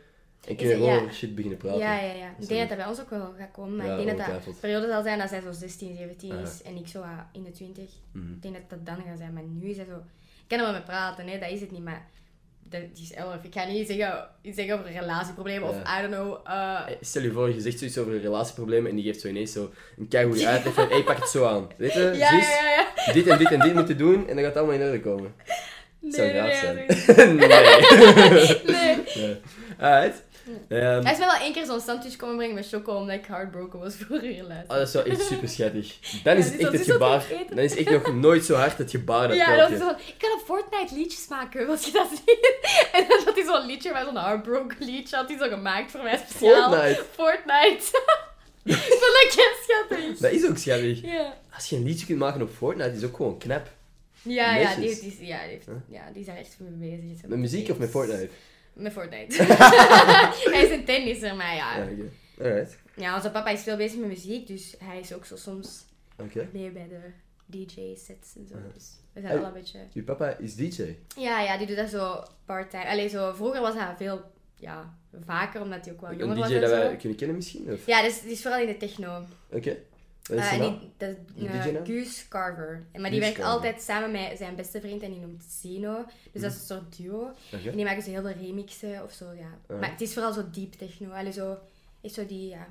Speaker 1: en kun je gewoon
Speaker 2: ja.
Speaker 1: over shit beginnen praten.
Speaker 2: Ja, ja, ja. Ik denk dat dat bij ons ook wel gaat komen, maar
Speaker 1: Ja,
Speaker 2: ik denk dat dat een periode zal zijn dat hij zo 16, 17
Speaker 1: Aha.
Speaker 2: is en ik zo in de 20.
Speaker 1: Mhm.
Speaker 2: Ik denk dat dat dan gaat zijn, maar nu is hij zo... Ik kan er wel mee praten, hè, dat is het niet, maar... Dat, die is 11. Ik ga niet zeggen, iets zeggen over relatieproblemen of
Speaker 1: Ja.
Speaker 2: I don't know. Eh,
Speaker 1: Stel je voor, je zegt zoiets over relatieproblemen en die geeft zo ineens zo een keigoede uitleg van hey, pak het zo aan. Weet je, *laughs*
Speaker 2: ja,
Speaker 1: zus,
Speaker 2: ja,
Speaker 1: dit en dit en dit moeten doen en dan gaat het allemaal in orde komen.
Speaker 2: Nee,
Speaker 1: Zou
Speaker 2: nee, nee,
Speaker 1: zijn.
Speaker 2: nee.
Speaker 1: nee. *laughs*
Speaker 2: nee. *laughs*
Speaker 1: nee. Alright. Ehm,
Speaker 2: Hij is mij wel één keer zo'n sandwich komen brengen met choco, omdat ik heartbroken was *laughs* voor een relatie.
Speaker 1: Oh, dat is wel echt super schattig. Dan is
Speaker 2: Ja,
Speaker 1: het
Speaker 2: die
Speaker 1: echt het gebaar. Dan is echt nog nooit zo hard het gebaar dat
Speaker 2: ja, dat is zo, ik kan op Fortnite liedjes maken, wil je dat zien? *laughs* En dan had hij zo'n liedje, met zo'n heartbroken liedje, had hij zo gemaakt voor mij speciaal.
Speaker 1: Fortnite.
Speaker 2: Fortnite. ik *laughs* vond dat kei schattig.
Speaker 1: Dat is ook schattig.
Speaker 2: Ja.
Speaker 1: Als je een liedje kunt maken op Fortnite, is ook gewoon knap.
Speaker 2: Ja, ja, die, die, ja, die, heeft, ja, die daar echt mee bezig.
Speaker 1: Met muziek of met Fortnite?
Speaker 2: Met Fortnite. *laughs* *laughs* hij is een tennisser, maar ja.
Speaker 1: Ja, oké. Alright.
Speaker 2: Ja, onze papa is veel bezig met muziek, dus hij is ook zo soms
Speaker 1: Oké.
Speaker 2: mee bij de DJ-sets en zo. Dus we zijn
Speaker 1: Hey.
Speaker 2: al een beetje...
Speaker 1: Je papa is DJ.
Speaker 2: Ja, ja, die doet dat zo part-time. Allee, zo, vroeger was hij veel ja, vaker, omdat hij ook wel jonger
Speaker 1: Een
Speaker 2: was
Speaker 1: DJ
Speaker 2: en
Speaker 1: dat wij kunnen kennen misschien? Of?
Speaker 2: Ja, dus die is vooral in de techno.
Speaker 1: Oké. Is naam?
Speaker 2: die, dat,
Speaker 1: Die
Speaker 2: eh, Carver. Maar
Speaker 1: Goose
Speaker 2: die werkt
Speaker 1: Carver.
Speaker 2: altijd samen met zijn beste vriend en die noemt Zeno. Dus dat is een soort duo. En die maken zo heel veel remixen of zo, ja. Maar het is vooral zo deep techno. Allee, zo, is zo die, ja.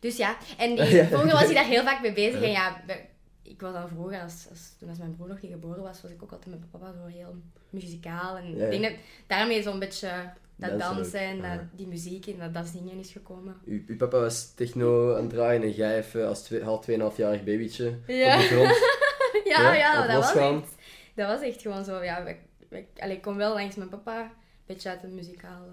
Speaker 2: Dus ja, en die, *laughs*
Speaker 1: Ja.
Speaker 2: vroeger was hij daar heel vaak mee bezig. En ja, ik was dan vroeger, als, als, toen als mijn broer nog niet geboren was, was ik ook altijd met papa zo heel muzikaal. En
Speaker 1: Ja,
Speaker 2: ik denk dat daarmee zo'n beetje dat
Speaker 1: Dansen
Speaker 2: en dat,
Speaker 1: Ah.
Speaker 2: die muziek en dat, dat zingen is gekomen.
Speaker 1: Uw, uw papa was techno aan het draaien en jij even als twee, half 2,5-jarig babytje *laughs*
Speaker 2: Ja.
Speaker 1: op de grond.
Speaker 2: Ja, ja, dat was echt, dat was echt gewoon zo. Ja, allee, ik kom wel langs mijn papa, beetje uit de muzikale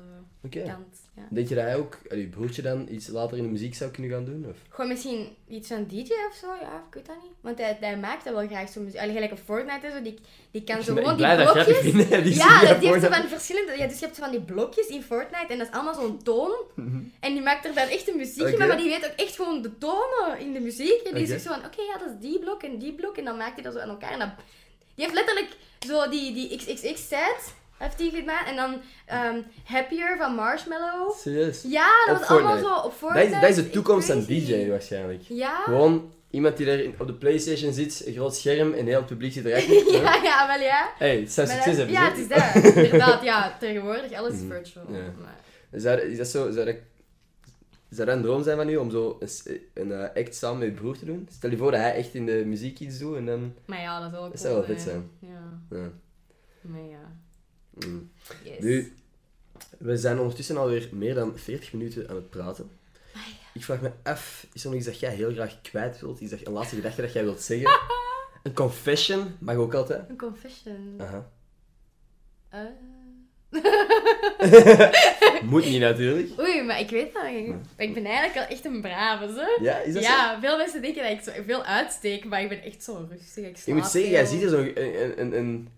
Speaker 2: kant. Ja.
Speaker 1: Denk je dat hij ook, uw broertje dan, iets later in de muziek zou kunnen gaan doen? Of?
Speaker 2: Gewoon misschien iets van DJ of zo, ja, ik weet dat niet. Want hij, hij maakt dat wel graag zo muziek. Gelijk op Fortnite en zo, die, die kan zo gewoon die blokjes.
Speaker 1: vinden. Die
Speaker 2: Ja,
Speaker 1: je
Speaker 2: dat, die heeft zo van verschillende... Ja, dus je hebt zo van die blokjes in Fortnite en dat is allemaal zo'n toon.
Speaker 1: Mhm.
Speaker 2: En die maakt er dan echt een muziekje van, maar die weet ook echt gewoon de tonen in de muziek. En die
Speaker 1: Oké.
Speaker 2: is zo van, oké, ja, dat is die blok en die blok. En dan maakt hij dat zo aan elkaar. En dan, die heeft letterlijk zo die, die XXX-set, heeft die gedaan. En dan ehm, Happier van Marshmallow.
Speaker 1: Serieus?
Speaker 2: Ja, dat
Speaker 1: Op
Speaker 2: was allemaal zo op
Speaker 1: Dat
Speaker 2: Fortnite.
Speaker 1: is, dat is de toekomst van
Speaker 2: Crazy.
Speaker 1: DJ waarschijnlijk.
Speaker 2: Ja.
Speaker 1: Gewoon iemand die er in- op de Playstation zit, een groot scherm en heel het publiek zit eruit. *laughs*
Speaker 2: ja, ja, wel ja.
Speaker 1: Hey, het zou succes hebben.
Speaker 2: ja, het is dat. Inderdaad, ja. Tegenwoordig, alles is
Speaker 1: Mhm.
Speaker 2: virtual.
Speaker 1: Ja.
Speaker 2: Maar...
Speaker 1: Zou, is dat zo, zou dat, zou dat een droom zijn van u om zo een, een eh, act samen met je broer te doen? Stel je voor dat hij echt in de muziek iets doet en dan...
Speaker 2: maar ja, dat is ook
Speaker 1: Dat zou wel vet zijn.
Speaker 2: Ja,
Speaker 1: Ja.
Speaker 2: maar ja.
Speaker 1: Mm.
Speaker 2: Yes.
Speaker 1: Nu, we zijn ondertussen alweer meer dan 40 minuten aan het praten. Ik vraag me af, is er nog iets dat jij heel graag kwijt wilt? Iets dat, een laatste gedachte dat jij wilt zeggen? *laughs* Een confession mag ook altijd.
Speaker 2: Een confession.
Speaker 1: Aha.
Speaker 2: Eh. *laughs*
Speaker 1: Moet niet natuurlijk.
Speaker 2: Oei, maar ik weet dat. Ik ben eigenlijk wel echt een brave, zo.
Speaker 1: Ja, is dat zo?
Speaker 2: Ja, veel mensen denken dat ik zo veel uitsteek, maar ik ben echt zo rustig. Ik
Speaker 1: Je
Speaker 2: slaap
Speaker 1: moet zeggen, jij ziet er zo een... een, een, een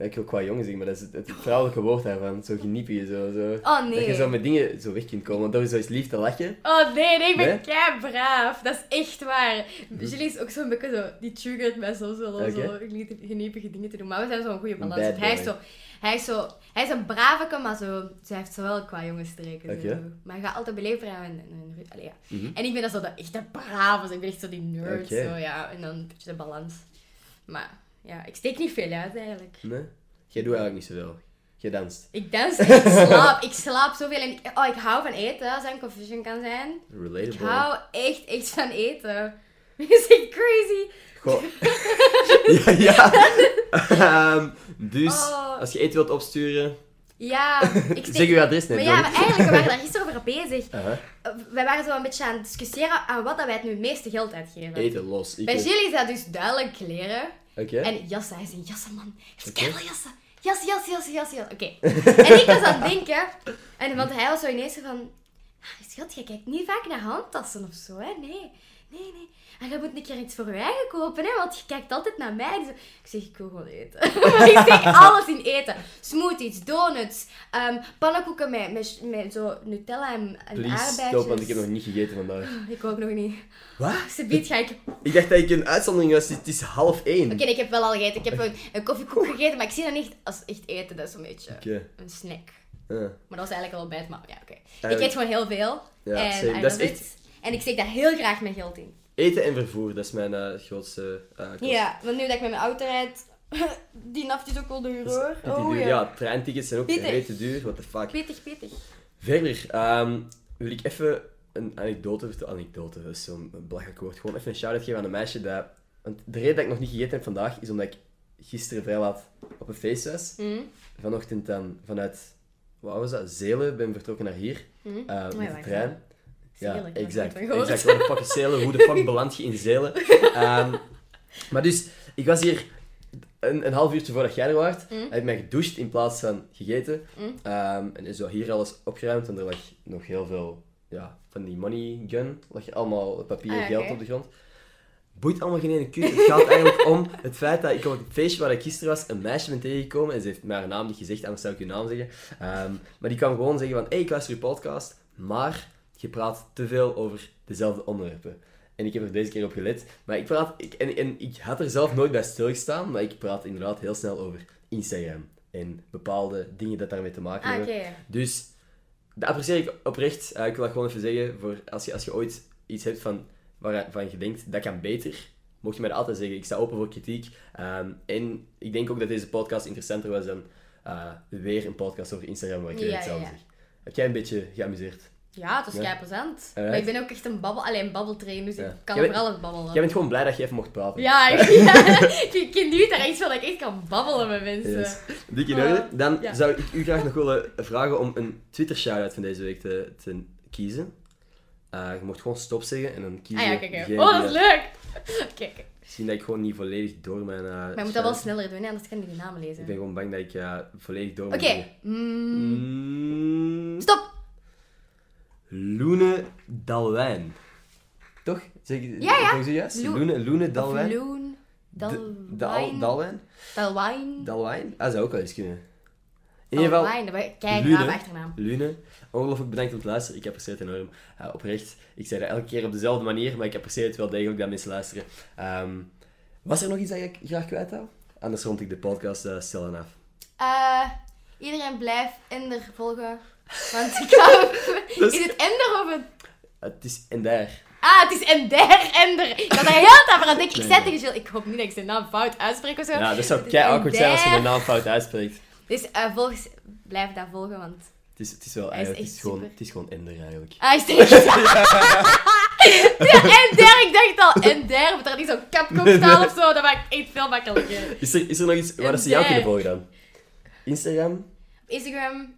Speaker 1: ja, ik wil qua jongen zeggen, maar dat is het, het vrouwelijke woord daarvan. Zo geniepige, zo, zo.
Speaker 2: Oh
Speaker 1: Dat je
Speaker 2: nee.
Speaker 1: zo met dingen zo weg kunt komen. Want door zo eens lief te lachen.
Speaker 2: Oh nee, nee, ik ben
Speaker 1: Nee?
Speaker 2: kei braaf. Dat is echt waar. Jullie is ook zo'n beetje zo, die triggert mij om
Speaker 1: Oké.
Speaker 2: zo geniepige dingen te doen. Maar we zijn zo'n goede balans.
Speaker 1: bad
Speaker 2: Hij is, zo, hij, is zo, hij is een brave, maar zo, zij heeft zo wel qua jongensstreken. Zo. Maar hij gaat altijd beleefd en, en, en, allee, ja.
Speaker 1: Mhm.
Speaker 2: en ik ben dan zo de echte brave, dus ik ben echt zo die nerd. Zo, ja. En dan een beetje de balans. Maar ja, ik steek niet veel uit eigenlijk.
Speaker 1: Nee? Jij doet eigenlijk niet zoveel. Jij danst.
Speaker 2: Ik dans, ik slaap, ik slaap zoveel en ik, oh, ik hou van eten, als dat een confusion kan zijn. Ik
Speaker 1: Relatable.
Speaker 2: hou echt, echt van eten. *laughs* Je is echt crazy.
Speaker 1: Goh. *laughs* ja, ja. Ehm, dus,
Speaker 2: Oh.
Speaker 1: als je eten wilt opsturen,
Speaker 2: Ja, ik *laughs*
Speaker 1: zeg je adres net.
Speaker 2: Maar ja, maar eigenlijk, we waren daar gisteren over bezig.
Speaker 1: Aha.
Speaker 2: Uh, Wij waren zo een beetje aan het discussiëren aan wat dat wij het nu meeste geld uitgeven.
Speaker 1: Eten los. Ik
Speaker 2: Bij jullie is dat dus duidelijk kleren.
Speaker 1: Oké.
Speaker 2: En jassen, hij is een jassen man.
Speaker 1: Oké.
Speaker 2: keihard jassen. Jas, jas, jas, jas, jas. Oké. *laughs* En ik was aan het denken, en want hij was zo ineens van, ah, schat, jij kijkt niet vaak naar handtassen of zo, hè? Nee, nee, nee. En je moet een keer iets voor je eigen kopen, hè? Want je kijkt altijd naar mij. Dus ik zeg, ik wil gewoon eten. *laughs* maar ik steek alles in eten. Smoothies, donuts, ehm, pannenkoeken met, met, met zo Nutella en, en
Speaker 1: Please
Speaker 2: aardbeidjes.
Speaker 1: stop, want ik heb nog niet gegeten vandaag.
Speaker 2: Ik ook nog niet.
Speaker 1: Wat?
Speaker 2: Ze biedt ga ik
Speaker 1: Ik dacht dat ik een uitzondering was. Het is half één.
Speaker 2: Oké, ik heb wel al gegeten. Ik heb een, een koffiekoek gegeten, maar ik zie dat niet als echt eten. Dat is een beetje een snack. Maar dat was eigenlijk al bij het maar ja, oké. Ik eet gewoon heel veel.
Speaker 1: Ja,
Speaker 2: en
Speaker 1: same.
Speaker 2: I
Speaker 1: Dat is echt-
Speaker 2: it. En ik steek daar heel graag mijn geld in.
Speaker 1: Eten en vervoer, dat is mijn eh, grootste uh, kost.
Speaker 2: Ja, want nu dat ik met mijn auto rijd, *laughs* die naft is ook wel duur
Speaker 1: is
Speaker 2: hoor. Oh
Speaker 1: duur.
Speaker 2: ja.
Speaker 1: Ja, treintickets zijn ook rete duur. What the fuck.
Speaker 2: Pittig, pittig.
Speaker 1: Verder ehm, wil ik even een anekdote vertellen. Anekdote, is zo'n belachelijk woord. Gewoon even een shout-out geven aan een meisje dat... Want de reden dat ik nog niet gegeten heb vandaag, is omdat ik gisteren vrij laat op een feest was.
Speaker 2: Hm?
Speaker 1: Vanochtend dan vanuit... Wat was dat? Zelen ben vertrokken naar hier.
Speaker 2: Ja,
Speaker 1: met de trein. Ja,
Speaker 2: Zelen,
Speaker 1: exact. Exact, fuck is Zelen? Hoe de fuck *laughs* beland je in Zelen? Ehm, maar dus, ik was hier een, een half uurtje voordat jij er was.
Speaker 2: Mm.
Speaker 1: Heb ik mij gedoucht in plaats van gegeten.
Speaker 2: Mm.
Speaker 1: Ehm, en zo hier alles opgeruimd. En er lag nog heel veel ja, van die money gun. lag er allemaal papier en
Speaker 2: Ah,
Speaker 1: geld op de grond. Boeit allemaal geen ene kut. Het gaat eigenlijk om het feit dat ik op het feestje waar ik gisteren was, een meisje ben tegengekomen. En ze heeft mij haar naam niet gezegd, anders zou ik uw naam zeggen. Ehm, maar die kwam gewoon zeggen van, hé, hey, ik luister je podcast, maar je praat te veel over dezelfde onderwerpen. En ik heb er deze keer op gelet. Maar ik praat, ik, en, en ik had er zelf nooit bij stilgestaan, maar ik praat inderdaad heel snel over Instagram. En bepaalde dingen dat daarmee te maken
Speaker 2: Ah,
Speaker 1: hebben. Dus dat apprecieer ik oprecht. Eh, ik wil dat gewoon even zeggen. Voor als, je, als je ooit iets hebt van waarvan je denkt, dat kan beter, mocht je mij dat altijd zeggen. Ik sta open voor kritiek. Ehm, en ik denk ook dat deze podcast interessanter was dan eh, weer een podcast over Instagram waar ik
Speaker 2: Ja,
Speaker 1: weer hetzelfde
Speaker 2: ja.
Speaker 1: zeg. Heb jij een beetje geamuseerd?
Speaker 2: Ja, het was
Speaker 1: Ja. Alright.
Speaker 2: Maar ik ben ook echt een babbel, alleen babbeltrain, dus
Speaker 1: Ja.
Speaker 2: ik kan
Speaker 1: bent-
Speaker 2: alles babbelen.
Speaker 1: Jij bent gewoon blij dat je even mocht praten.
Speaker 2: Ja, ik, *laughs* ja, ik, ik geniet daar echt van dat ik echt kan babbelen met mensen.
Speaker 1: Yes. Dik in
Speaker 2: Ah,
Speaker 1: orde. Dan zou ik u graag nog willen vragen om een Twitter-shout-out van deze week te, te kiezen. Eh, je mocht gewoon stop zeggen en dan kiezen
Speaker 2: Ah ja, kijk. Oh, dat is leuk. *laughs* Kijk,
Speaker 1: Zien dat ik gewoon niet volledig door mijn... eh,
Speaker 2: maar je moet dat wel sneller doen, hè, anders kan ik die namen lezen.
Speaker 1: Ik ben gewoon bang dat ik eh, volledig door
Speaker 2: Oké. Mm,
Speaker 1: Mm,
Speaker 2: Stop.
Speaker 1: Loene Dalwijn. Toch? Zeg,
Speaker 2: Ja, ja.
Speaker 1: Juist? Loene, Loene
Speaker 2: Of
Speaker 1: Dalwijn?
Speaker 2: Loon.
Speaker 1: D- Dal,
Speaker 2: Dalwijn.
Speaker 1: Dalwijn?
Speaker 2: Dalwijn.
Speaker 1: Dalwijn? Ah, zou ook wel eens kunnen. In ieder geval,
Speaker 2: Dalwijn, dat kijk
Speaker 1: Lune.
Speaker 2: naam achternaam.
Speaker 1: Lune, ongelooflijk bedankt om te luisteren. Ik apprecieer het enorm. Eh, oprecht. Ik zei dat elke keer op dezelfde manier, maar ik apprecieer het wel degelijk dat mensen luisteren. Ehm, was er nog iets dat je graag kwijt wou? Anders rond ik de podcast uh, stil af.
Speaker 2: Eh, iedereen blijft Ender volgen. Want ik.
Speaker 1: Dat
Speaker 2: Is
Speaker 1: is-
Speaker 2: het Ender of het...
Speaker 1: Het is en daar.
Speaker 2: Ah, het is Ender, Ender. Ik had daar heel tijd aan denken. Ik zei tegen Jill, ik hoop niet dat ik zijn naam fout uitspreek of zo.
Speaker 1: Ja, dat zou kei awkward zijn als je de
Speaker 2: Ender.
Speaker 1: naam fout uitspreekt.
Speaker 2: Dus eh volg, blijf daar volgen, want...
Speaker 1: Het is, het is wel
Speaker 2: Hij is
Speaker 1: eigenlijk, het is gewoon, het is gewoon Ender eigenlijk.
Speaker 2: Ah, is het echt? Ja, Ender, ik dacht al, Ender. Moet er niet zo'n kapkop staan of zo? Dat maakt echt veel makkelijker.
Speaker 1: Is er, is er nog iets waar ze jou
Speaker 2: Ender.
Speaker 1: kunnen volgen dan? Instagram?
Speaker 2: Instagram,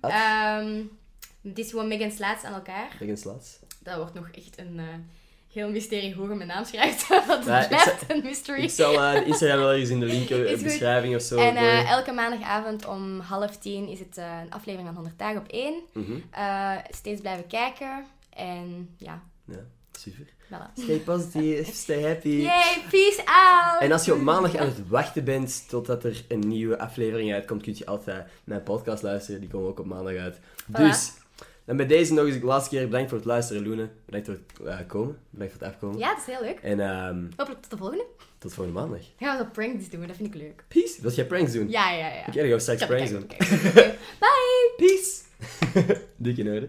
Speaker 2: het is gewoon Megan Slaats aan elkaar.
Speaker 1: Megan Slats.
Speaker 2: Dat wordt nog echt een eh, heel mysterie hoe je mijn naam schrijft. *laughs*
Speaker 1: Ja, ik
Speaker 2: blijft een mystery.
Speaker 1: Ik zal de Instagram wel ergens in de link, *laughs*
Speaker 2: goed.
Speaker 1: beschrijving of zo.
Speaker 2: En eh, elke maandagavond om half tien is het een aflevering van 100 dagen op één.
Speaker 1: Mhm.
Speaker 2: Steeds blijven kijken. En ja,
Speaker 1: Ja, super.
Speaker 2: voilà.
Speaker 1: Stay positive, *laughs* stay happy.
Speaker 2: Yay, peace out!
Speaker 1: En als je op maandag aan het wachten bent totdat er een nieuwe aflevering uitkomt, kun je altijd naar mijn podcast luisteren. Die komen ook op maandag uit. Dus, dan bij deze nog eens de laatste keer bedankt voor het luisteren, Loene. Bedankt voor het eh, komen. Bedankt voor het afkomen.
Speaker 2: Ja, dat is heel leuk.
Speaker 1: En ehm,
Speaker 2: Hopelijk tot de volgende.
Speaker 1: tot volgende maandag.
Speaker 2: Gaan we zo pranks doen, dat vind ik leuk.
Speaker 1: Peace. Wil jij pranks doen?
Speaker 2: Ja, ja, ja.
Speaker 1: Oké, dan gaan we straks
Speaker 2: Kijk,
Speaker 1: pranks doen. *laughs*
Speaker 2: Bye!
Speaker 1: Peace. *laughs* Dikke orde.